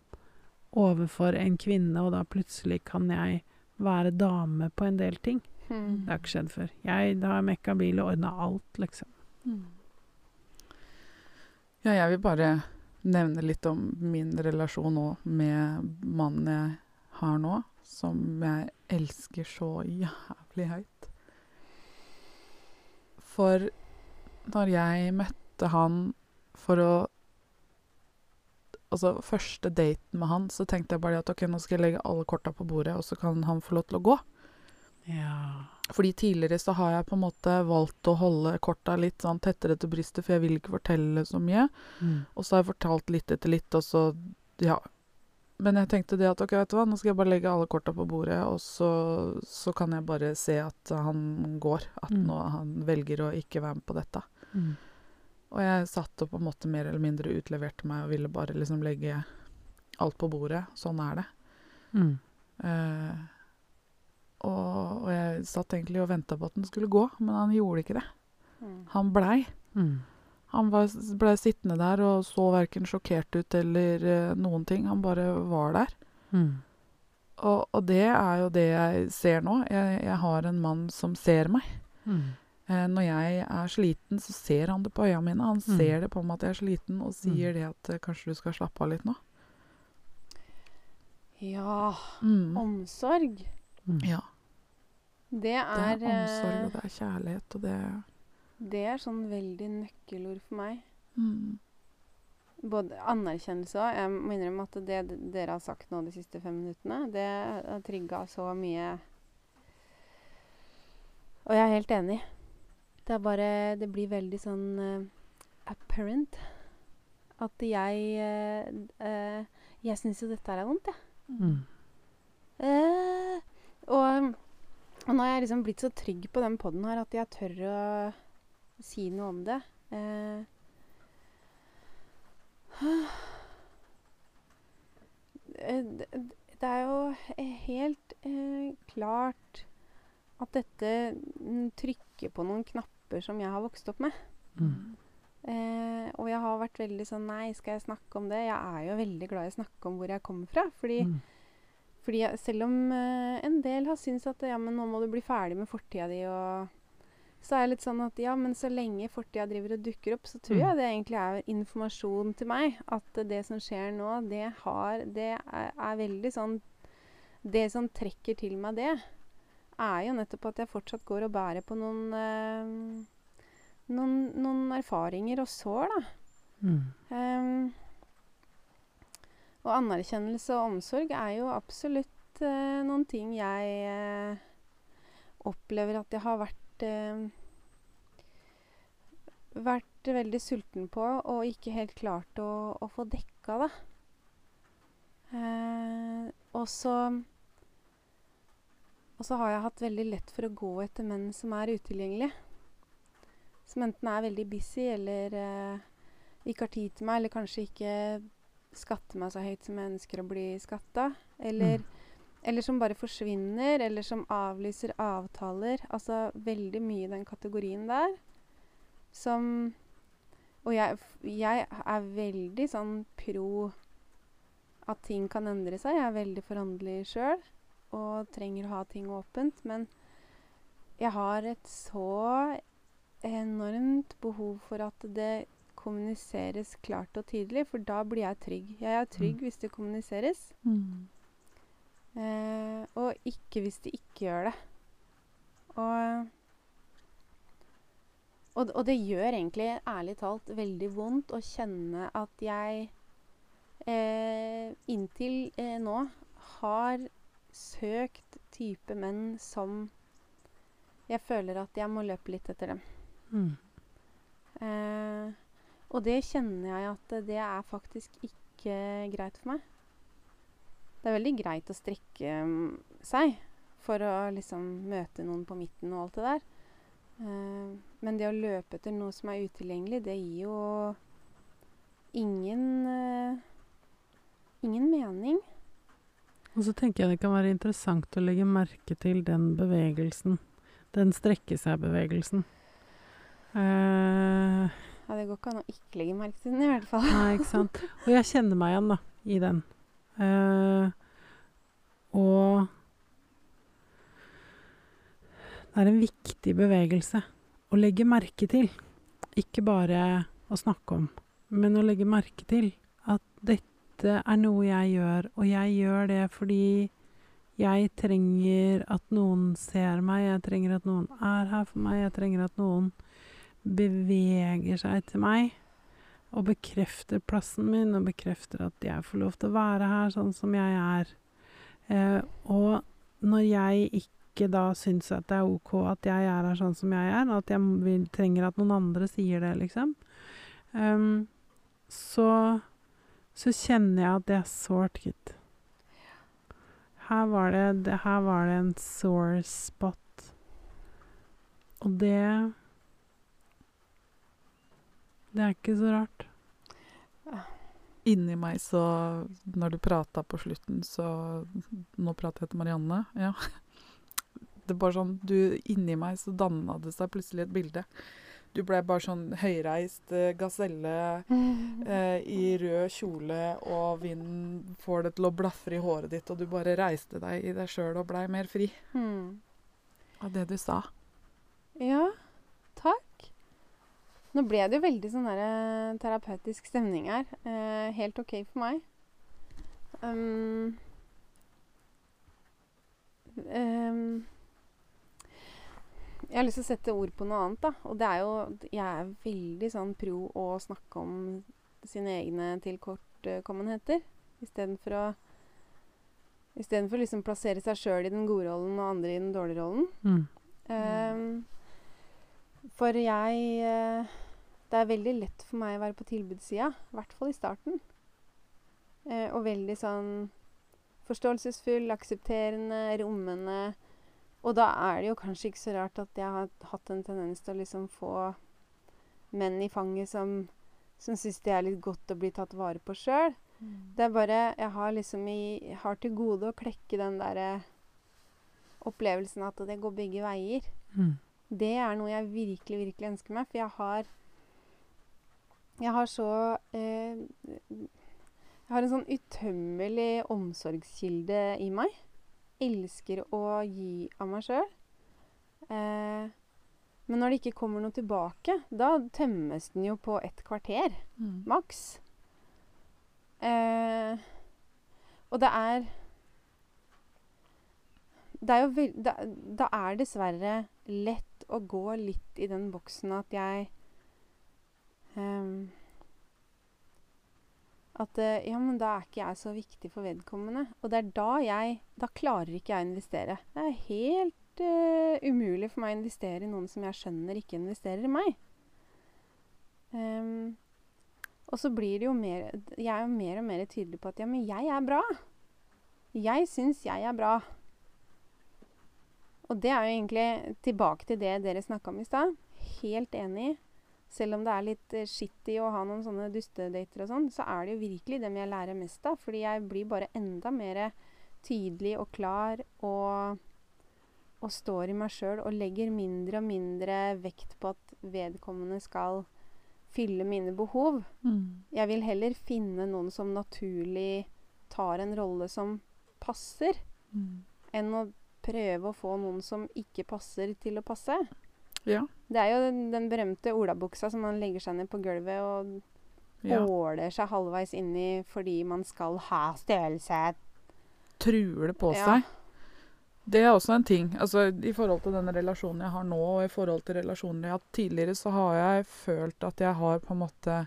overfor en kvinne, og da plutselig kan jeg være dame på en del ting. Mm. Det har ikke skjedd før. Jeg har mekka bil og ordna alt, liksom. Ja, jeg vil bare nevne litt om min relasjon nå med mannen jeg har nå, som jeg elsker så jævlig høyt. For når jeg møtte han for å Altså, første daten med han, så tenkte jeg bare at ok, nå skal jeg legge alle korta på bordet, og så kan han få lov til å gå. Ja. Fordi tidligere så har jeg på en måte valgt å holde korta litt sånn tettere til brystet, for jeg vil ikke fortelle så mye. Mm. Og så har jeg fortalt litt etter litt, og så Ja. Men jeg tenkte det at ok, vet du hva, nå skal jeg bare legge alle korta på bordet, og så, så kan jeg bare se at han går. At Mm. nå han velger å ikke være med på dette. Mm. Og jeg satt og på en måte mer eller mindre utleverte meg og ville bare liksom legge alt på bordet. Sånn er det. Mm. Eh, og, og jeg satt egentlig og venta på at den skulle gå, men han gjorde ikke det. Mm. Han blei. Mm. Han var, ble sittende der og så verken sjokkert ut eller uh, noen ting. Han bare var der. Mm. Og, og det er jo det jeg ser nå. Jeg, jeg har en mann som ser meg. Mm. Eh, når jeg er sliten, så ser han det på øya mine. Han Mm. ser det på meg at jeg er sliten, og sier det at eh, kanskje du skal slappe av litt nå. Ja. Mm. Omsorg. Mm. Ja. Det Det er, er omsorg, eh, og det er kjærlighet, og det det er sånn veldig nøkkelord for meg. mm. Både anerkjennelse og Jeg må innrømme at det dere har sagt nå de siste fem minuttene, det har trigga så mye Og jeg er helt enig. Det er bare Det blir veldig sånn uh, apparent at jeg uh, uh, Jeg syns jo dette er vondt, jeg. Mm. Eh, og, og nå har jeg liksom blitt så trygg på den poden her at jeg tør å si noe om det. Eh, eh, det, er jo eh, helt eh, klart at dette mm, trykker på noen knapper som jeg har vokst opp med. Mm. Eh, og jeg har vært veldig sånn Nei, skal jeg snakke om det? Jeg er jo veldig glad i å snakke om hvor jeg kommer fra. Fordi Mm. Fordi selv om eh, en del har syntes at ja, men nå må du bli ferdig med fortida di, og så er jeg litt sånn at ja, men så lenge fortida driver og dukker opp, så tror Mm. jeg det egentlig er informasjon til meg. At det som skjer nå, det har Det er, er veldig sånn Det som trekker til meg det, er jo nettopp at jeg fortsatt går og bærer på noen eh, noen, noen erfaringer og sår, da. Mm. Ehm, og anerkjennelse og omsorg er jo absolutt eh, noen ting jeg eh, opplever at jeg har vært eh, vært veldig sulten på og ikke helt klart å, å få dekka, da. Eh, og så Og så har jeg hatt veldig lett for å gå etter menn som er utilgjengelige. Som enten er veldig busy eller eh, ikke har tid til meg, eller kanskje ikke skatter meg så høyt som jeg ønsker å bli skatta. Eller, eller som bare forsvinner, eller som avlyser avtaler. Altså veldig mye i den kategorien der. Som Og jeg, jeg er veldig sånn pro at ting kan endre seg. Jeg er veldig foranderlig sjøl og trenger å ha ting åpent. Men jeg har et så enormt behov for at det kommuniseres klart og tydelig, for da blir jeg trygg. Jeg er trygg Mm. hvis det kommuniseres, Mm. eh, og ikke hvis det ikke gjør det. Og, og, og det gjør egentlig, ærlig talt, veldig vondt å kjenne at jeg eh, inntil eh, nå har søkt type menn som jeg føler at jeg må løpe litt etter dem. Mm. Eh, og det kjenner jeg at det er faktisk ikke greit for meg. Det er veldig greit å strekke mm, seg for å liksom møte noen på midten og alt det der. Eh, men det å løpe etter noe som er utilgjengelig, det gir jo ingen eh, ingen mening. Og så tenker jeg det kan være interessant å legge merke til den bevegelsen. Den strekke seg-bevegelsen. Eh, Ja, det går ikke an å ikke legge merke til den, i hvert fall. nei, ikke sant. Og jeg kjenner meg igjen, da, i den. Eh, og det er en viktig bevegelse å legge merke til. Ikke bare å snakke om, men å legge merke til at dette er noe jeg gjør, og jeg gjør det fordi jeg trenger at noen ser meg, jeg trenger at noen er her for meg, jeg trenger at noen beveger seg til meg og bekrefter plassen min, og bekrefter at jeg får lov til å være her sånn som jeg er. Eh, og når jeg ikke da syns at det er ok at jeg er her sånn som jeg er, at jeg vil, trenger at noen andre sier det, liksom, ehm, så, så kjenner jeg at det er sårt, gitt. Her var det, det, her var det en sore spot. Og det Det er ikke så rart. Inni meg så Når du prata på slutten, så Nå prater jeg til Marianne. Ja. Det er bare sånn du, Inni meg så danna det seg plutselig et bilde. Du ble bare sånn høyreist eh, gaselle eh, i rød kjole, og vinden får det til å blafre i håret ditt, og du bare reiste deg i deg sjøl og blei mer fri Mm. av det du sa. Ja. Nå ble det jo veldig sånn der, eh, terapeutisk stemning her. Eh, helt OK for meg. Um, um, jeg har lyst til å sette ord på noe annet, da. Og det er jo Jeg er veldig sånn pro å snakke om sine egne tilkortkommenheter. Istedenfor å Istedenfor liksom plassere seg sjøl i den gode rollen og andre i den dårlige rollen. Mm. Um, for jeg eh, Det er veldig lett for meg å være på tilbudssida, i hvert fall i starten. Eh, og veldig sånn forståelsesfull, aksepterende, rommende. Og da er det jo kanskje ikke så rart at jeg har hatt en tendens til å liksom få menn i fanget som, som syns det er litt godt å bli tatt vare på sjøl. Det er bare Jeg har liksom i, har til gode å klekke den derre opplevelsen at det går begge veier. Mm. Det er noe jeg virkelig, virkelig ønsker meg. For jeg har Jeg har så eh, Jeg har en sånn utømmelig omsorgskilde i meg. Elsker å gi av meg sjøl. Eh, men når det ikke kommer noe tilbake, da tømmes den jo på et kvarter Mm. maks. Eh, og det er Det er jo. Da, er dessverre lett å gå litt i den boksen at jeg At eh, Ja, men da er ikke jeg så viktig for vedkommende. Og det er da jeg Da klarer ikke jeg å investere. Det er helt uh, umulig for meg å investere i noen som jeg skjønner ikke investerer i meg. Um, og så blir det jo mer Jeg er jo mer og mer tydelig på at ja, men jeg er bra. Jeg syns jeg er bra. Og det er jo egentlig tilbake til det dere snakka om i stad. Helt enig. Selv om det er litt eh, skitty å ha noen sånne dustedater og sånn, så er det jo virkelig dem jeg lærer mest av. Fordi jeg blir bare enda mer tydelig og klar og, og står i meg sjøl og legger mindre og mindre vekt på at vedkommende skal fylle mine behov. Mm. Jeg vil heller finne noen som naturlig tar en rolle som passer, Mm. enn å prøve å få noen som ikke passer, til å passe. Ja. Det er jo den, den berømte olabuksa som man legger seg ned på gulvet og ja. åler seg halvveis inni fordi man skal ha størrelse. Truer det på Ja. seg. Det er også en ting. Altså, I forhold til den relasjonen jeg har nå, og i forhold til relasjoner jeg har hatt tidligere, så har jeg følt at jeg har på en måte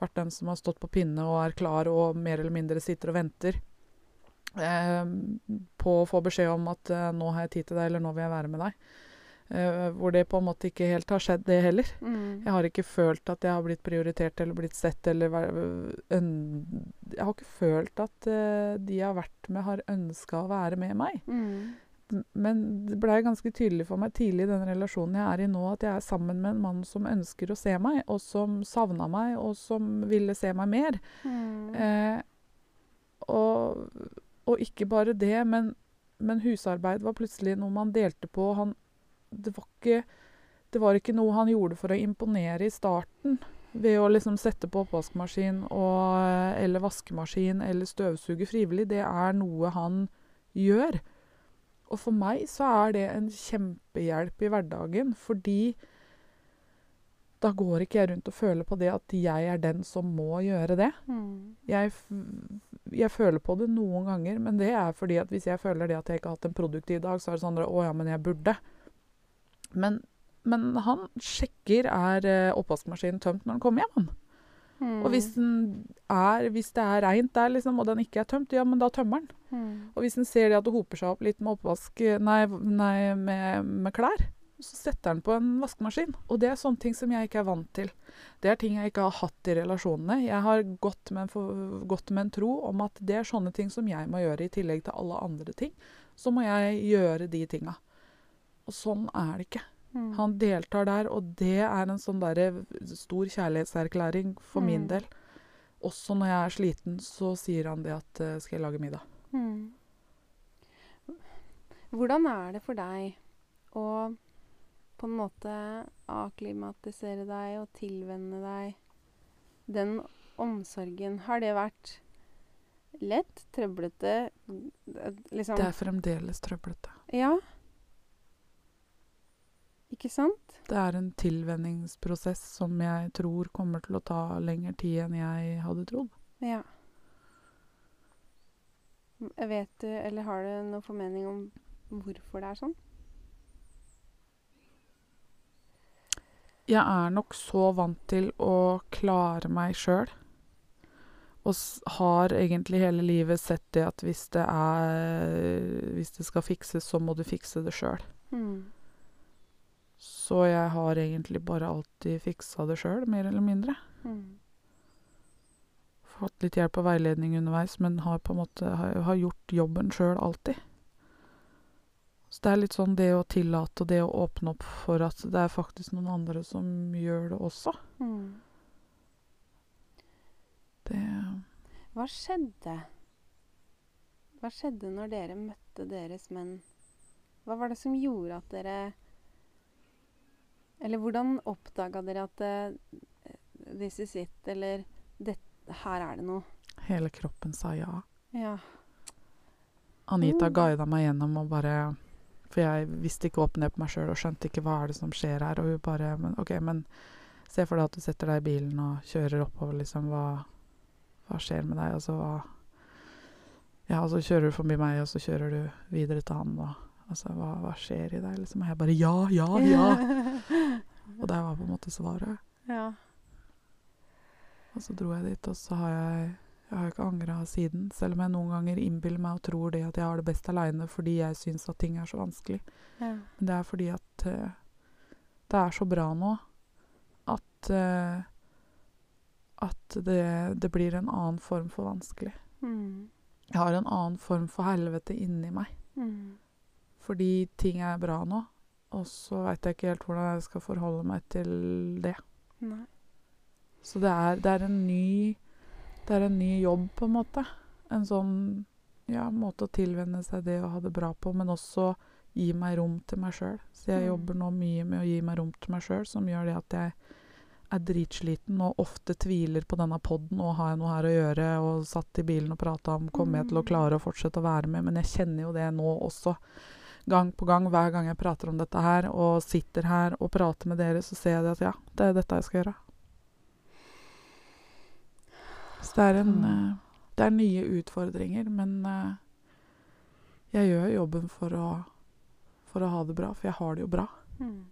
vært den som har stått på pinne og er klar og mer eller mindre sitter og venter eh, på å få beskjed om at eh, 'nå har jeg tid til deg', eller 'nå vil jeg være med deg'. Eh, hvor det på en måte ikke helt har skjedd, det heller. Mm. Jeg har ikke følt at jeg har blitt prioritert eller blitt sett eller Jeg har ikke følt at uh, de jeg har vært med, har ønska å være med meg. Mm. Men det blei ganske tydelig for meg tidlig i den relasjonen jeg er i nå, at jeg er sammen med en mann som ønsker å se meg, og som savna meg, og som ville se meg mer. Mm. Uh, og, og ikke bare det, men, men husarbeid var plutselig noe man delte på. Han, det, var ikke, det var ikke noe han gjorde for å imponere i starten. Ved å liksom sette på oppvaskmaskin og, eller vaskemaskin eller støvsuge frivillig. Det er noe han gjør. Og for meg så er det en kjempehjelp i hverdagen, fordi da går ikke jeg rundt og føler på det at jeg er den som må gjøre det Mm. jeg, jeg føler på det noen ganger, men det er fordi at hvis jeg føler det at jeg ikke har hatt en produktiv dag, så er det sånn at å ja, men jeg burde. Men, men han sjekker er eh, oppvaskmaskinen tømt når han kommer hjem. han. Mm. Og hvis, den er, hvis det er reint der, liksom, og den ikke er tømt, ja, men da tømmer den. Mm. Og hvis en ser det at det hoper seg opp litt med oppvask, nei, nei med, med klær, så setter den på en vaskemaskin. Og det er sånne ting som jeg ikke er vant til. Det er ting jeg ikke har hatt i relasjonene. Jeg har gått med, en gått med en tro om at det er sånne ting som jeg må gjøre i tillegg til alle andre ting. Så må jeg gjøre de tinga. Og sånn er det ikke. Mm. Han deltar der, og det er en sånn der stor kjærlighetserklæring for min Mm. del. Også når jeg er sliten, så sier han det at uh, 'skal jeg lage middag'? Mm. Hvordan er det for deg å på en måte akklimatisere deg og tilvenne deg den omsorgen? Har det vært lett, trøblete liksom Det er fremdeles trøblete. Ja. Ikke sant? Det er en tilvenningsprosess som jeg tror kommer til å ta lengre tid enn jeg hadde trodd. Ja. Jeg Vet du, eller har du noen formening om hvorfor det er sånn? Jeg er nok så vant til å klare meg sjøl. Og har egentlig hele livet sett det at hvis det er Hvis det skal fikses, så må du fikse det sjøl. Mm. Så jeg har egentlig bare alltid fiksa det sjøl, mer eller mindre. Mm. Fått litt hjelp og veiledning underveis, men har på en måte har, har gjort jobben sjøl alltid. Så det er litt sånn det å tillate og det å åpne opp for at det er faktisk noen andre som gjør det også. Mm. Det Hva skjedde? Hva skjedde når dere møtte deres menn? Hva var det som gjorde at dere Eller hvordan oppdaga dere at uh, This is it, eller det, her er det noe? Hele kroppen sa ja. Ja. Anita Mm. guida meg gjennom og bare For jeg visste ikke opp ned på meg sjøl og skjønte ikke hva er det som skjer her. Og hun bare men, OK, men se for deg at du setter deg i bilen og kjører oppover, liksom. Hva, hva skjer med deg? Altså hva Ja, og så kjører du forbi meg, og så kjører du videre til han, og altså hva, hva skjer i deg, liksom? Og jeg bare ja, ja, ja. Og det var på en måte svaret. ja. Og så dro jeg dit, og så har jeg jeg har ikke angra siden. Selv om jeg noen ganger innbiller meg og tror det at jeg har det best aleine fordi jeg syns at ting er så vanskelig. ja. Men det er fordi at uh, det er så bra nå at uh, at det, det blir en annen form for vanskelig. Mm. Jeg har en annen form for helvete inni meg. Mm. Fordi ting er bra nå. Og så veit jeg ikke helt hvordan jeg skal forholde meg til det. Nei. Så det er, det er en ny Det er en ny jobb, på en måte. En sånn ja, måte å tilvenne seg det å ha det bra på, men også gi meg rom til meg sjøl. Så jeg Mm. jobber nå mye med å gi meg rom til meg sjøl, som gjør det at jeg er dritsliten og ofte tviler på denne poden og har jeg noe her å gjøre, og satt i bilen og prata om kommer jeg til å Mm. klare å fortsette å være med, men jeg kjenner jo det nå også. Gang på gang, hver gang jeg prater om dette her og sitter her og prater med dere, så ser jeg at ja, det er dette jeg skal gjøre. Så det er en Mm. eh, Det er nye utfordringer, men eh, jeg gjør jobben for å, for å ha det bra, for jeg har det jo bra. Mm.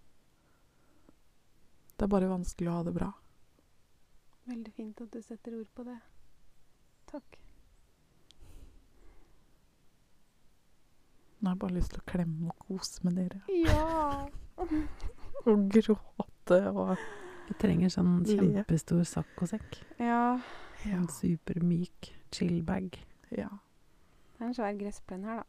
Det er bare vanskelig å ha det bra. Veldig fint at du setter ord på det. Takk. Nå har jeg bare lyst til å klemme og kose med dere. Ja! Og gråte og Vi trenger sånn kjempestor saccosekk. ja. Ja. En supermyk chillbag. ja. Det er en svær gressplen her, da.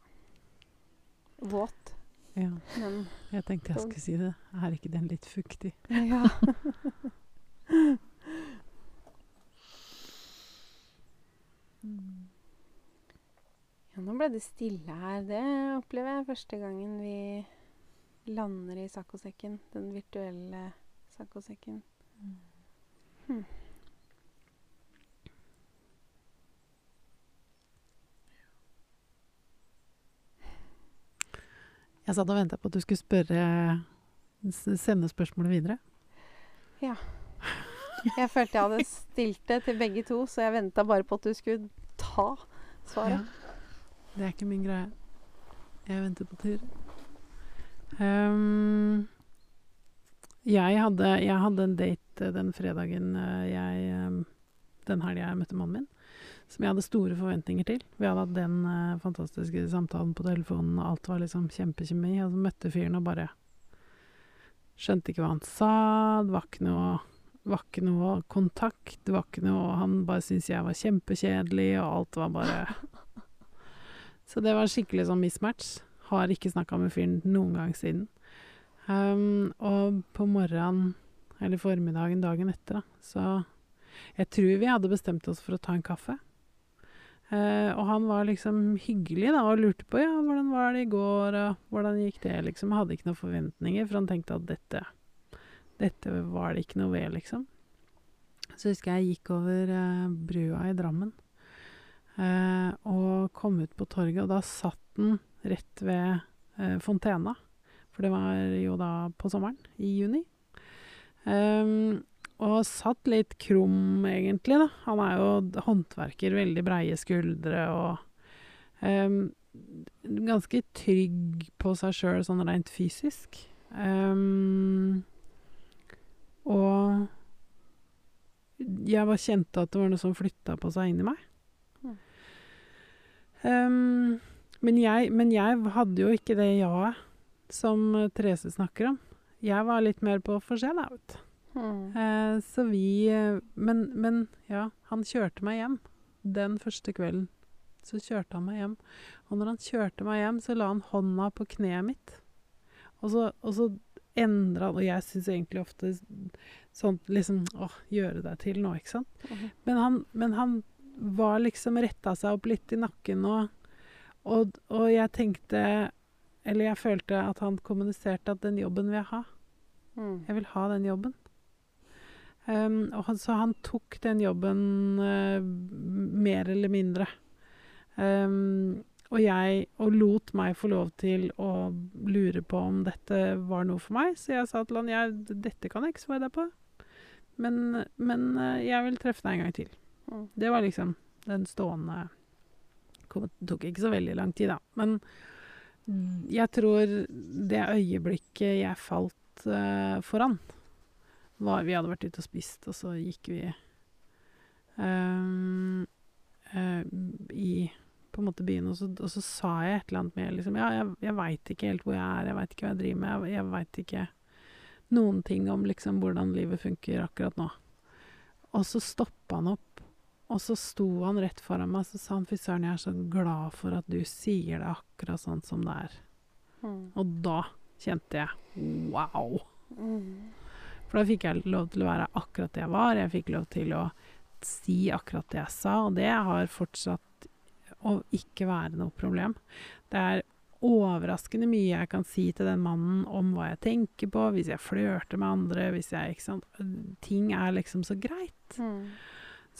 Våt, Ja, men jeg tenkte jeg skulle si det. Er ikke den litt fuktig? Ja. ble det stille her. Det opplever jeg første gangen vi lander i saccosekken. Den virtuelle saccosekken. Hm. Jeg satt og venta på at du skulle spørre sende spørsmålet videre. Ja. Jeg følte jeg hadde stilt det til begge to, så jeg venta bare på at du skulle ta svaret. Det er ikke min greie. Jeg venter på tur. Um, jeg, hadde, jeg hadde en date eh, den fredagen eh, jeg ehm, Den helga jeg møtte mannen min, som jeg hadde store forventninger til. Vi hadde hatt den eh, fantastiske samtalen på telefonen, og alt var liksom kjempekjemi. Og så møtte fyren og bare skjønte ikke hva han sa. Det var ikke noe var ikke noe kontakt. Det var ikke noe Han bare syntes jeg var kjempekjedelig, og alt var bare så det var skikkelig sånn mismatch. Har ikke snakka med fyren noen gang siden. Um, og på morgenen, eller formiddagen dagen etter, da, så Jeg tror vi hadde bestemt oss for å ta en kaffe. Uh, og han var liksom hyggelig da, og lurte på ja, hvordan var det i går, og hvordan gikk det, liksom. Hadde ikke noen forventninger, for han tenkte at dette, dette var det ikke noe ved, liksom. Så husker jeg jeg gikk over uh, brua i Drammen. Eh, og kom ut på torget, og da satt den rett ved eh, fontena. For det var jo da på sommeren, i juni. Um, og satt litt krum, egentlig, da. Han er jo håndverker, veldig breie skuldre og um, ganske trygg på seg sjøl sånn rent fysisk. Um, og jeg bare kjente at det var noe som flytta på seg inni meg. Mm. Ehm, men, jeg, men jeg hadde jo ikke det ja-et som eh, Therese snakker om. Jeg var litt mer på for seg, da, vet du. Hmm. Eh, så vi eh, men, men ja, han kjørte meg hjem den første kvelden. Så kjørte han meg hjem. Og når han kjørte meg hjem, så la han hånda på kneet mitt. Og så, og så endra han Og jeg syns egentlig ofte sånn liksom Åh, gjøre deg til nå, ikke sant? Mhm. Men han, men han var liksom retta seg opp litt i nakken, og, og, og jeg tenkte Eller jeg følte at han kommuniserte at den jobben vil jeg ha. Mm. Jeg vil ha den jobben. Um, og han, så han tok den jobben uh, mer eller mindre. Um, og jeg og lot meg få lov til å lure på om dette var noe for meg. Så jeg sa til han jeg, dette kan jeg ikke svare deg på, men, men eh, jeg vil treffe deg en gang til. Det var liksom den stående Det tok ikke så veldig lang tid, da. Men jeg tror det øyeblikket jeg falt uh, foran, var Vi hadde vært ute og spist, og så gikk vi um, uh, i på en måte byen, og så, og så sa jeg et eller annet med liksom Ja, jeg, jeg veit ikke helt hvor jeg er, jeg veit ikke hva jeg driver med, jeg, jeg veit ikke noen ting om liksom hvordan livet funker akkurat nå. Og så stoppa han opp, og så sto han rett foran meg, så sa han fy søren, jeg er så glad for at du sier det akkurat sånn som det er. Mm. Og da kjente jeg wow. Mm. For da fikk jeg lov til å være akkurat det jeg var, jeg fikk lov til å si akkurat det jeg sa, og det har fortsatt å ikke være noe problem. Det er overraskende mye jeg kan si til den mannen om hva jeg tenker på, hvis jeg flørter med andre, hvis jeg Ikke sant. Ting er liksom så greit. Mm.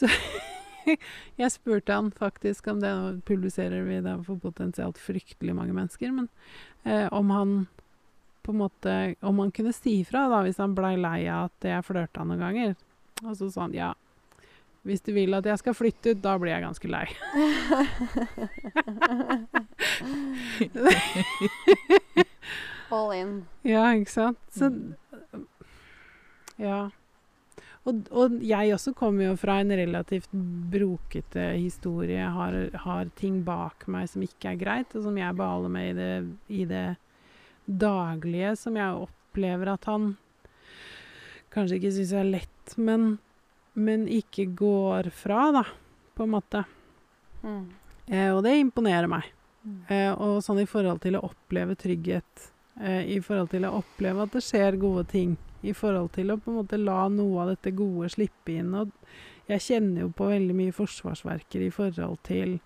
Jeg spurte han faktisk om det, nå publiserer vi det for potensielt fryktelig mange mennesker, men eh, om han på en måte Om han kunne si fra da, hvis han blei lei av at jeg flørta noen ganger. Og så sa han ja, hvis du vil at jeg skal flytte ut, da blir jeg ganske lei. All in. Ja, ikke sant? Så Ja. Og, og jeg også kommer jo fra en relativt brokete historie. Har, har ting bak meg som ikke er greit, og som jeg behaler med i det, i det daglige, som jeg opplever at han kanskje ikke syns er lett, men, men ikke går fra, da, på en måte. Mm. Eh, og det imponerer meg. Mm. Eh, og sånn i forhold til å oppleve trygghet, eh, i forhold til å oppleve at det skjer gode ting, i forhold til å på en måte la noe av dette gode slippe inn. Og jeg kjenner jo på veldig mye forsvarsverker i forhold til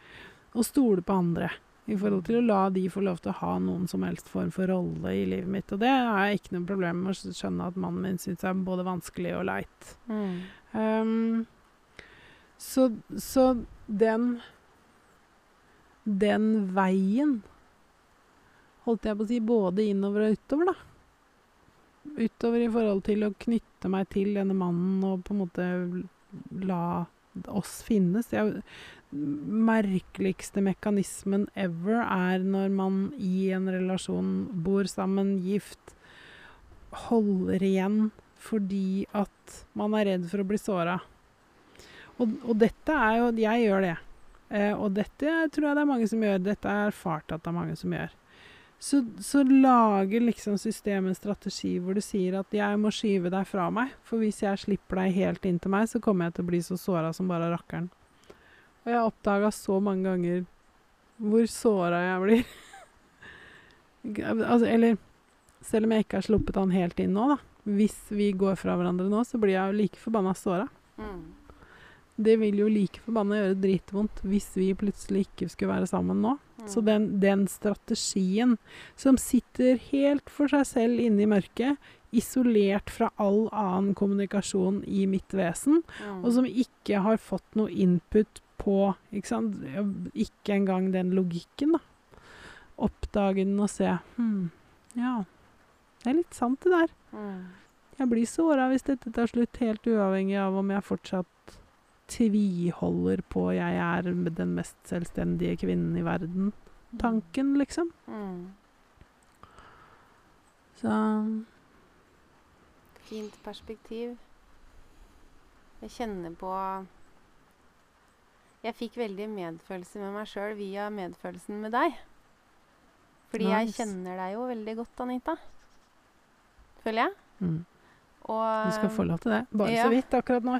å stole på andre. I forhold til å la de få lov til å ha noen som helst form for rolle i livet mitt. Og det har jeg ikke noe problem med å skjønne at mannen min syns er både vanskelig og leit. Mm. Um, så, så den Den veien Holdt jeg på å si både innover og utover, da. Utover i forhold til å knytte meg til denne mannen og på en måte la oss finnes. Jeg, merkeligste mekanismen ever er når man i en relasjon bor sammen, gift, holder igjen fordi at man er redd for å bli såra. Og, og dette er jo Jeg gjør det. Eh, og dette tror jeg det er mange som gjør. Dette er erfart at det er mange som gjør. Så, så lager liksom systemet en strategi hvor du sier at jeg må skyve deg fra meg. For hvis jeg slipper deg helt inn til meg, så kommer jeg til å bli så såra som bare rakkeren. Og jeg har oppdaga så mange ganger hvor såra jeg blir. altså, eller selv om jeg ikke har sluppet han helt inn nå, da. Hvis vi går fra hverandre nå, så blir jeg jo like forbanna såra. Mm. Det vil jo like forbanna gjøre dritvondt hvis vi plutselig ikke skulle være sammen nå. Mm. Så den, den strategien som sitter helt for seg selv inne i mørket, isolert fra all annen kommunikasjon i mitt vesen, Mm. og som ikke har fått noe input på ikke sant? Ikke engang den logikken, da. Oppdage den og se Hm, ja. Det er litt sant, det der. Mm. Jeg blir såra hvis dette tar slutt, helt uavhengig av om jeg fortsatt tviholder på 'jeg er den mest selvstendige kvinnen i verden'-tanken, liksom. Mm. Så Fint perspektiv. Jeg kjenner på Jeg fikk veldig medfølelse med meg sjøl via medfølelsen med deg. Fordi jeg kjenner deg jo veldig godt, Anita. Føler jeg. mm. Og Du skal få lov til det. Bare ja. så vidt akkurat nå.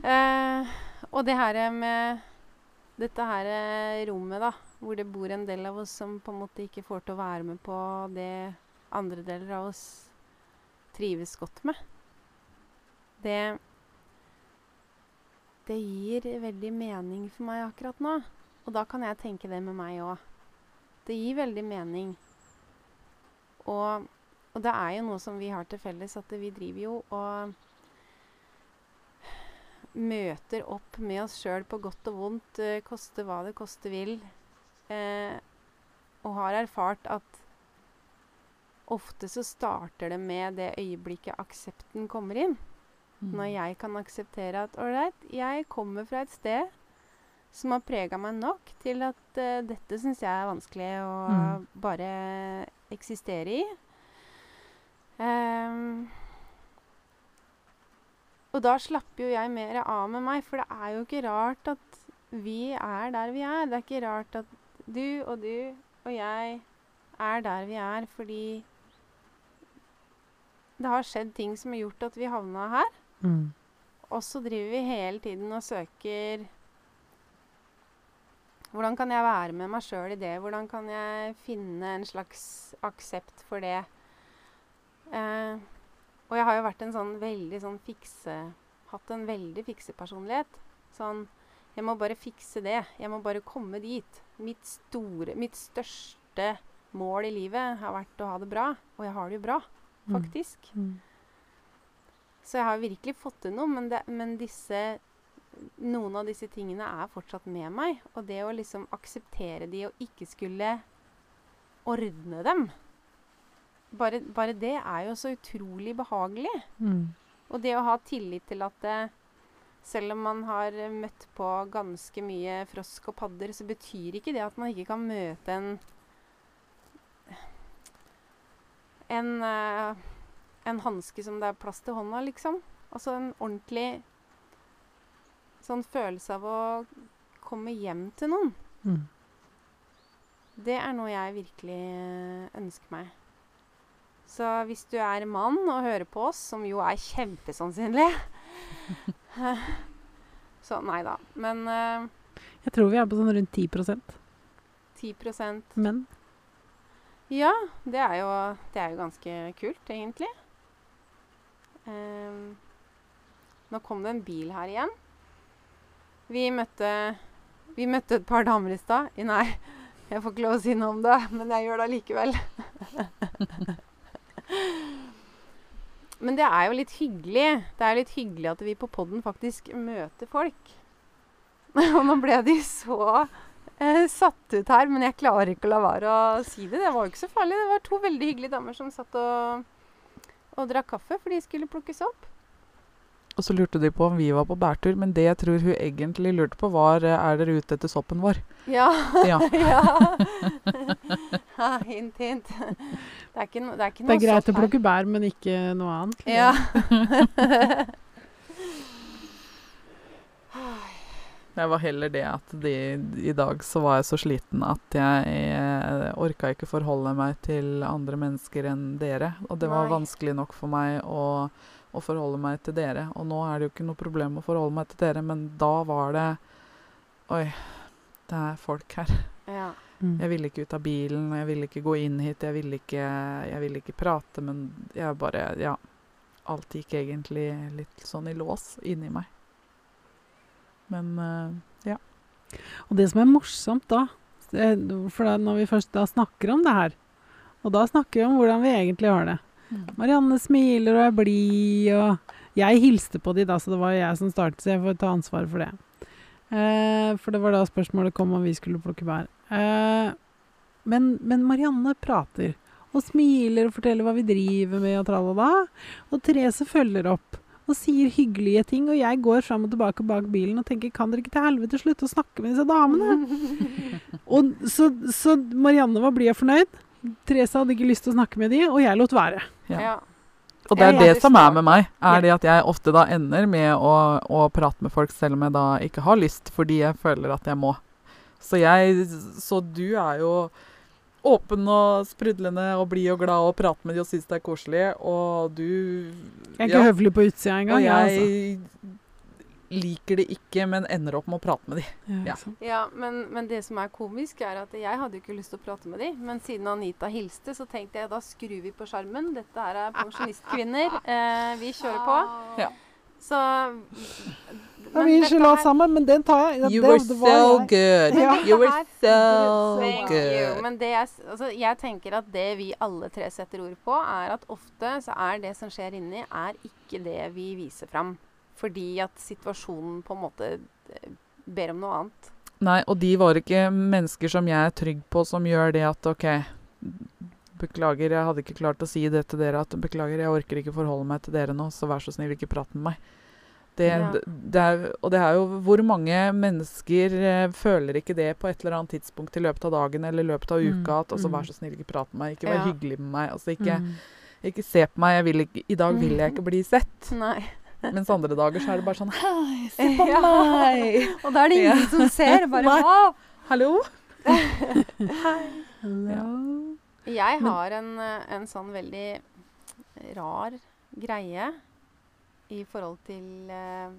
Eh, og det her med dette her eh, rommet, da, hvor det bor en del av oss som på en måte ikke får til å være med på det andre deler av oss trives godt med, det Det gir veldig mening for meg akkurat nå. Og da kan jeg tenke det med meg òg. Det gir veldig mening. Og, og det er jo noe som vi har til felles, at vi driver jo og møter opp med oss sjøl på godt og vondt, eh, koste hva det koste vil, eh, og har erfart at ofte så starter det med det øyeblikket aksepten kommer inn. Mm. Når jeg kan akseptere at ålreit, jeg kommer fra et sted som har prega meg nok til at uh, dette syns jeg er vanskelig å Mm. bare eksistere i. Ehm, og da slapper jo jeg mer av med meg, for det er jo ikke rart at vi er der vi er. Det er ikke rart at du og du og jeg er der vi er fordi det har skjedd ting som har gjort at vi havna her. Mm. Og så driver vi hele tiden og søker Hvordan kan jeg være med meg sjøl i det? Hvordan kan jeg finne en slags aksept for det? Eh, og jeg har jo vært en sånn veldig sånn fikse Hatt en veldig fiksepersonlighet. Sånn Jeg må bare fikse det. Jeg må bare komme dit. Mitt store Mitt største mål i livet har vært å ha det bra. Og jeg har det jo bra, Mm. faktisk. Mm. Så jeg har virkelig fått til noe, men, det, men disse Noen av disse tingene er fortsatt med meg. Og det å liksom akseptere de og ikke skulle ordne dem Bare, bare det er jo så utrolig behagelig. Mm. Og det å ha tillit til at det, selv om man har eh, møtt på ganske mye frosk og padder, så betyr ikke det at man ikke kan møte en En, eh, en hanske som det er plass til hånda, liksom. Altså en ordentlig sånn følelse av å komme hjem til noen. Mm. Det er noe jeg virkelig eh, ønsker meg. Så hvis du er mann og hører på oss, som jo er kjempesannsynlig Så nei da. Men uh, Jeg tror vi er på sånn rundt 10% 10% menn. Ja, det er jo, det er jo ganske kult, egentlig. Um, nå kom det en bil her igjen. Vi møtte, vi møtte et par damer i stad. Nei, jeg får ikke lov å si noe om det, men jeg gjør det allikevel. men det er jo litt hyggelig. Det er litt hyggelig at vi på podden faktisk møter folk. Og nå ble de så eh, satt ut her, men jeg klarer ikke å la være å si det. Det var jo ikke så farlig. Det var to veldig hyggelige damer som satt og, og drakk kaffe, for de skulle plukkes opp. Og så lurte de på om vi var på bærtur, men det jeg tror hun egentlig lurte på, var eh, er dere ute etter soppen vår. Ja. Ja. ja. hint, hint. Det er ikke, no, det er ikke Det er greit å plukke bær, men ikke noe annet. Ja. Det var heller det at de, i dag så var jeg så sliten at jeg jeg orka ikke forholde meg til andre mennesker enn dere. Og det var Nei. vanskelig nok for meg å, å forholde meg til dere. Og nå er det jo ikke noe problem å forholde meg til dere, men da var det Oi, det er folk her. ja. Mm. Jeg ville ikke ut av bilen, jeg ville ikke gå inn hit, jeg ville ikke, jeg ville ikke prate, men jeg bare Ja. Alt gikk egentlig litt sånn i lås inni meg. Men ja. Og det som er morsomt da, eh, for da, når vi først da snakker om det her, og da snakker vi om hvordan vi egentlig har det. Marianne smiler og er blid, og jeg hilste på de da, så det var jeg som startet, så jeg får ta ansvar for det. Eh, for det var da spørsmålet kom om vi skulle plukke bær. Eh, men, men Marianne prater, og smiler og forteller hva vi driver med, og tralala. Og Therese følger opp og sier hyggelige ting, og jeg går fram og tilbake bak bilen og tenker kan dere ikke til helvete slutte å snakke med disse damene? Og så, så Marianne var blid og fornøyd. Therese hadde ikke lyst til å snakke med de, og jeg lot være. Ja. ja. Og det er det som er med meg, er det at jeg ofte da ender med å, å prate med folk selv om jeg da ikke har lyst, fordi jeg føler at jeg må. Så jeg Så du er jo åpen og sprudlende og blid og glad og prater med de og syns det er koselig, og du Jeg er ikke ja, høflig på utsida Og engang. jeg altså. Liker det ikke, men ender opp med å prate med de. Ja, ja. Ja, men, men det som er komisk, er at jeg hadde jo ikke lyst til å prate med de, men siden Anita hilste, så tenkte jeg da skrur vi på skjermen. Dette her er pensjonistkvinner. Eh, vi kjører på. Ja. Så Ja, vi er ikke la sammen, men den tar jeg. You were det var so good. Ja. You were so Thank you. good. Men det jeg, altså, jeg tenker at det vi alle tre setter ord på, er at ofte så er det som skjer inni, er ikke det vi viser fram. Fordi at situasjonen på en måte eh, ber om noe annet. Nei, og de var ikke mennesker som jeg er trygg på, som gjør det at OK, beklager, jeg hadde ikke klart å si det til dere. At beklager, jeg orker ikke forholde meg til dere nå, så vær så snill, ikke prat med meg. Det, Ja. det, er, og det er jo Hvor mange mennesker eh, føler ikke det på et eller annet tidspunkt i løpet av dagen eller i løpet av Mm, uka? At altså, mm. vær så snill, ikke prat med meg. Ikke vær Ja. hyggelig med meg. Altså, ikke, Mm. ikke se på meg. Jeg vil ikke, I dag vil jeg ikke bli sett. Nei. Mens andre dager så er det bare sånn Hei, se på Ja. meg! Og da er det ingen Ja. som ser. Bare hva? Hallo? Hello. Jeg har en, en sånn veldig rar greie i forhold til uh,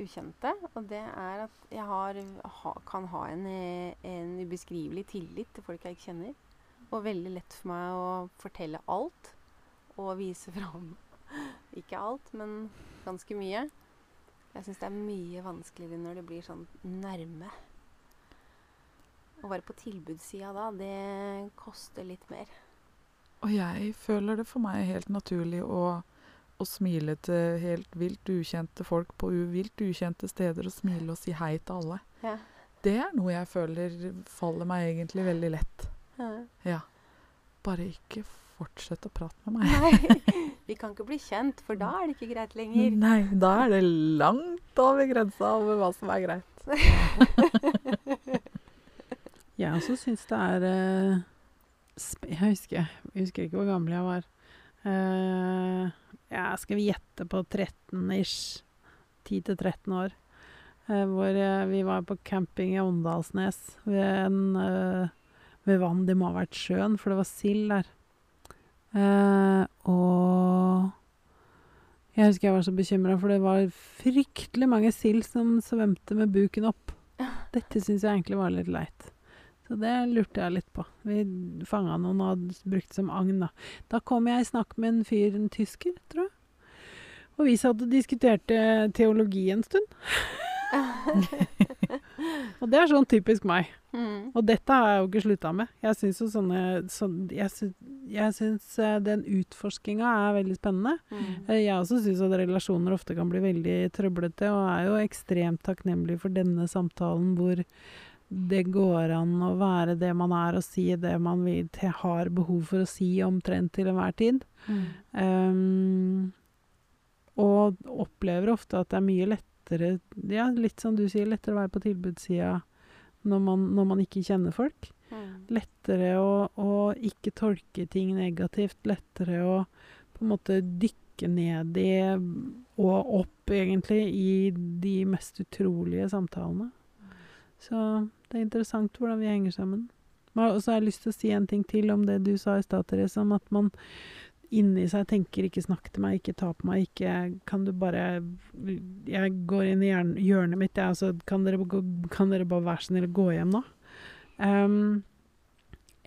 ukjente. Og det er at jeg har, ha, kan ha en, en ubeskrivelig tillit til folk jeg ikke kjenner. Og veldig lett for meg å fortelle alt og vise fram Ikke alt, men ganske mye. Jeg syns det er mye vanskeligere når det blir sånn nærme. Å være på tilbudssida da, det koster litt mer. Og jeg føler det for meg helt naturlig å, å smile til helt vilt ukjente folk på vilt ukjente steder og smile og si hei til alle. Ja. Det er noe jeg føler faller meg egentlig veldig lett. Ja. Bare ikke fortsett å prate med meg. Nei, vi kan ikke bli kjent, for da er det ikke greit lenger. Nei, da er det langt over grensa over hva som er greit. Jeg også syns det er eh, jeg, husker, jeg husker ikke hvor gammel jeg var. jeg skal vi gjette på 13-ish. 10-13 år. Eh, hvor eh, vi var på camping i Åndalsnes ved, en, eh, ved vann. Det må ha vært sjøen, for det var sild der. Eh, og jeg husker jeg var så bekymra, for det var fryktelig mange sild som svømte med buken opp. Dette syns jeg egentlig var litt leit. Så det lurte jeg litt på. Vi fanga noen og hadde brukt som agn, da. Da kom jeg i snakk med en fyr, en tysker, tror jeg. Og vi satt og diskuterte teologi en stund. og det er sånn typisk meg. Mm. Og dette har jeg jo ikke slutta med. Jeg syns jo sånne så, Jeg syns, jeg syns eh, den utforskinga er veldig spennende. Mm. Eh, Jeg også syns at relasjoner ofte kan bli veldig trøblete, og er jo ekstremt takknemlig for denne samtalen hvor det går an å være det man er, og si det man vil, til, har behov for å si omtrent til enhver tid. Mm. Um, og opplever ofte at det er mye lettere Ja, litt som du sier, lettere å være på tilbudssida når man, når man ikke kjenner folk Mm. lettere å, å ikke tolke ting negativt. Lettere å på en måte dykke ned i og opp, egentlig, i de mest utrolige samtalene. Så det er interessant hvordan vi henger sammen. Og så har jeg lyst til å si en ting til om det du sa i stad, Therese, om at man inni seg tenker 'ikke snakk til meg, ikke ta på meg', ikke Kan du bare Jeg går inn i hjørnet mitt, jeg, altså kan dere, kan dere bare være snill å gå hjem nå? Um,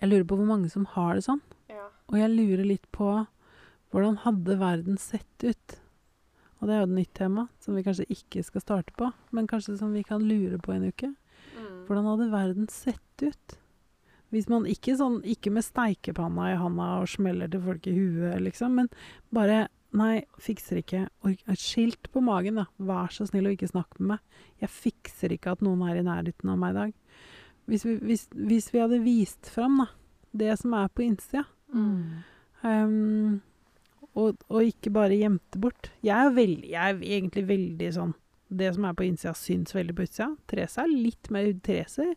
jeg lurer på hvor mange som har det sånn. Ja. Og jeg lurer litt på hvordan hadde verden sett ut? Og det er jo et nytt tema som vi kanskje ikke skal starte på, men kanskje som vi kan lure på en uke. Mm. Hvordan hadde verden sett ut? Hvis man ikke sånn, ikke med steikepanna i handa og smeller til folk i huet, liksom, men bare Nei, fikser ikke. Skilt på magen, da. Vær så snill og ikke snakke med meg. Jeg fikser ikke at noen er i nærheten av meg i dag. Hvis vi, hvis, hvis vi hadde vist fram da, det som er på innsida, Mm. um, og, og ikke bare gjemte bort Jeg er, veld, jeg er egentlig veldig sånn Det som er på innsida, syns veldig på utsida. Therese er litt mer Therese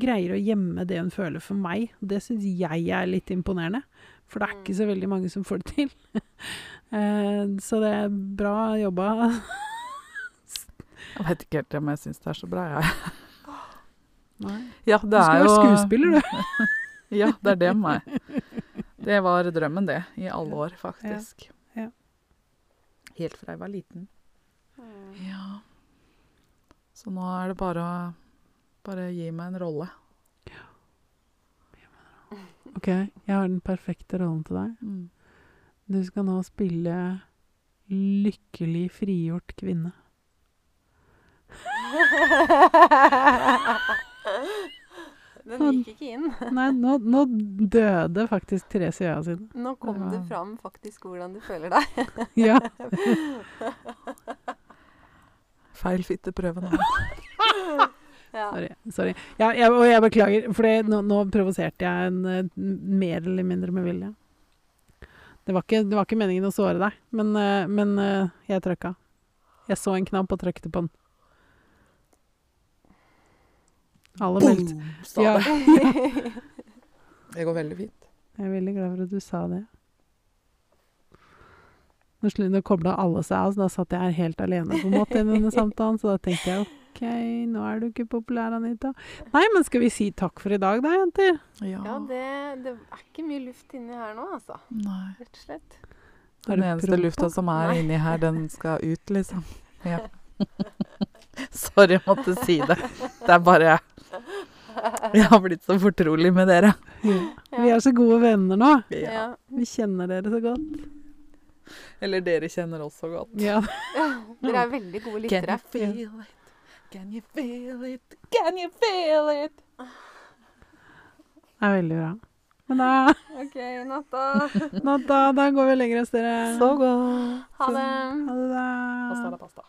greier å gjemme det hun føler for meg. Det syns jeg er litt imponerende. For det er ikke så veldig mange som får det til. Eh, så det er bra jobba. Jeg vet ikke helt om jeg syns det er så bra, jeg. Nei. Ja, Du det er skulle jo være skuespiller, du. Ja, det er det med meg. Det var drømmen, det. I alle år, faktisk. Ja. Helt fra jeg var liten. Mm. Ja. Så nå er det bare å bare gi meg en rolle. OK, jeg har den perfekte rollen til deg. Mm. Du skal nå spille lykkelig frigjort kvinne. Den gikk ikke inn. Nei, nå, nå døde faktisk Therese i øya sine. Nå kom Ja. det fram faktisk hvordan du føler deg. Ja. Feil fitteprøve nå. Ja. Sorry. sorry. Ja, jeg, og jeg beklager, for nå, nå provoserte jeg en eh, mer eller mindre med vilje. Det var ikke, det var ikke meningen å såre deg, men, eh, men eh, jeg trykka. Jeg så en knapp og trykte på den. Alle meldte Sa Ja, det. Det går veldig fint. jeg er veldig glad for at du sa det. Nå kobla alle seg av, så da satt jeg her helt alene på en måte i denne samtalen. Så da tenkte jeg OK, nå er du ikke populær, Anita. Nei, men skal vi si takk for i dag da, jenter? Ja. Ja, det, det er ikke mye luft inni her nå, altså. Nei. Rett og slett. Den eneste prompa? lufta som er Nei. inni her, den skal ut, liksom. Ja. Sorry, jeg måtte si det. Det er bare Jeg har blitt så fortrolig med dere. Vi er så gode venner nå. Ja. Vi kjenner dere så godt. Eller dere kjenner oss så godt. Ja. Dere er veldig gode lyttere. feel it? Can you feel it? Can you feel it? Det er veldig bra. Men da, OK, natta. natta. da, da går vi og legger oss, dere. Så godt. Ha det. Ha det, da. Pasta la pasta.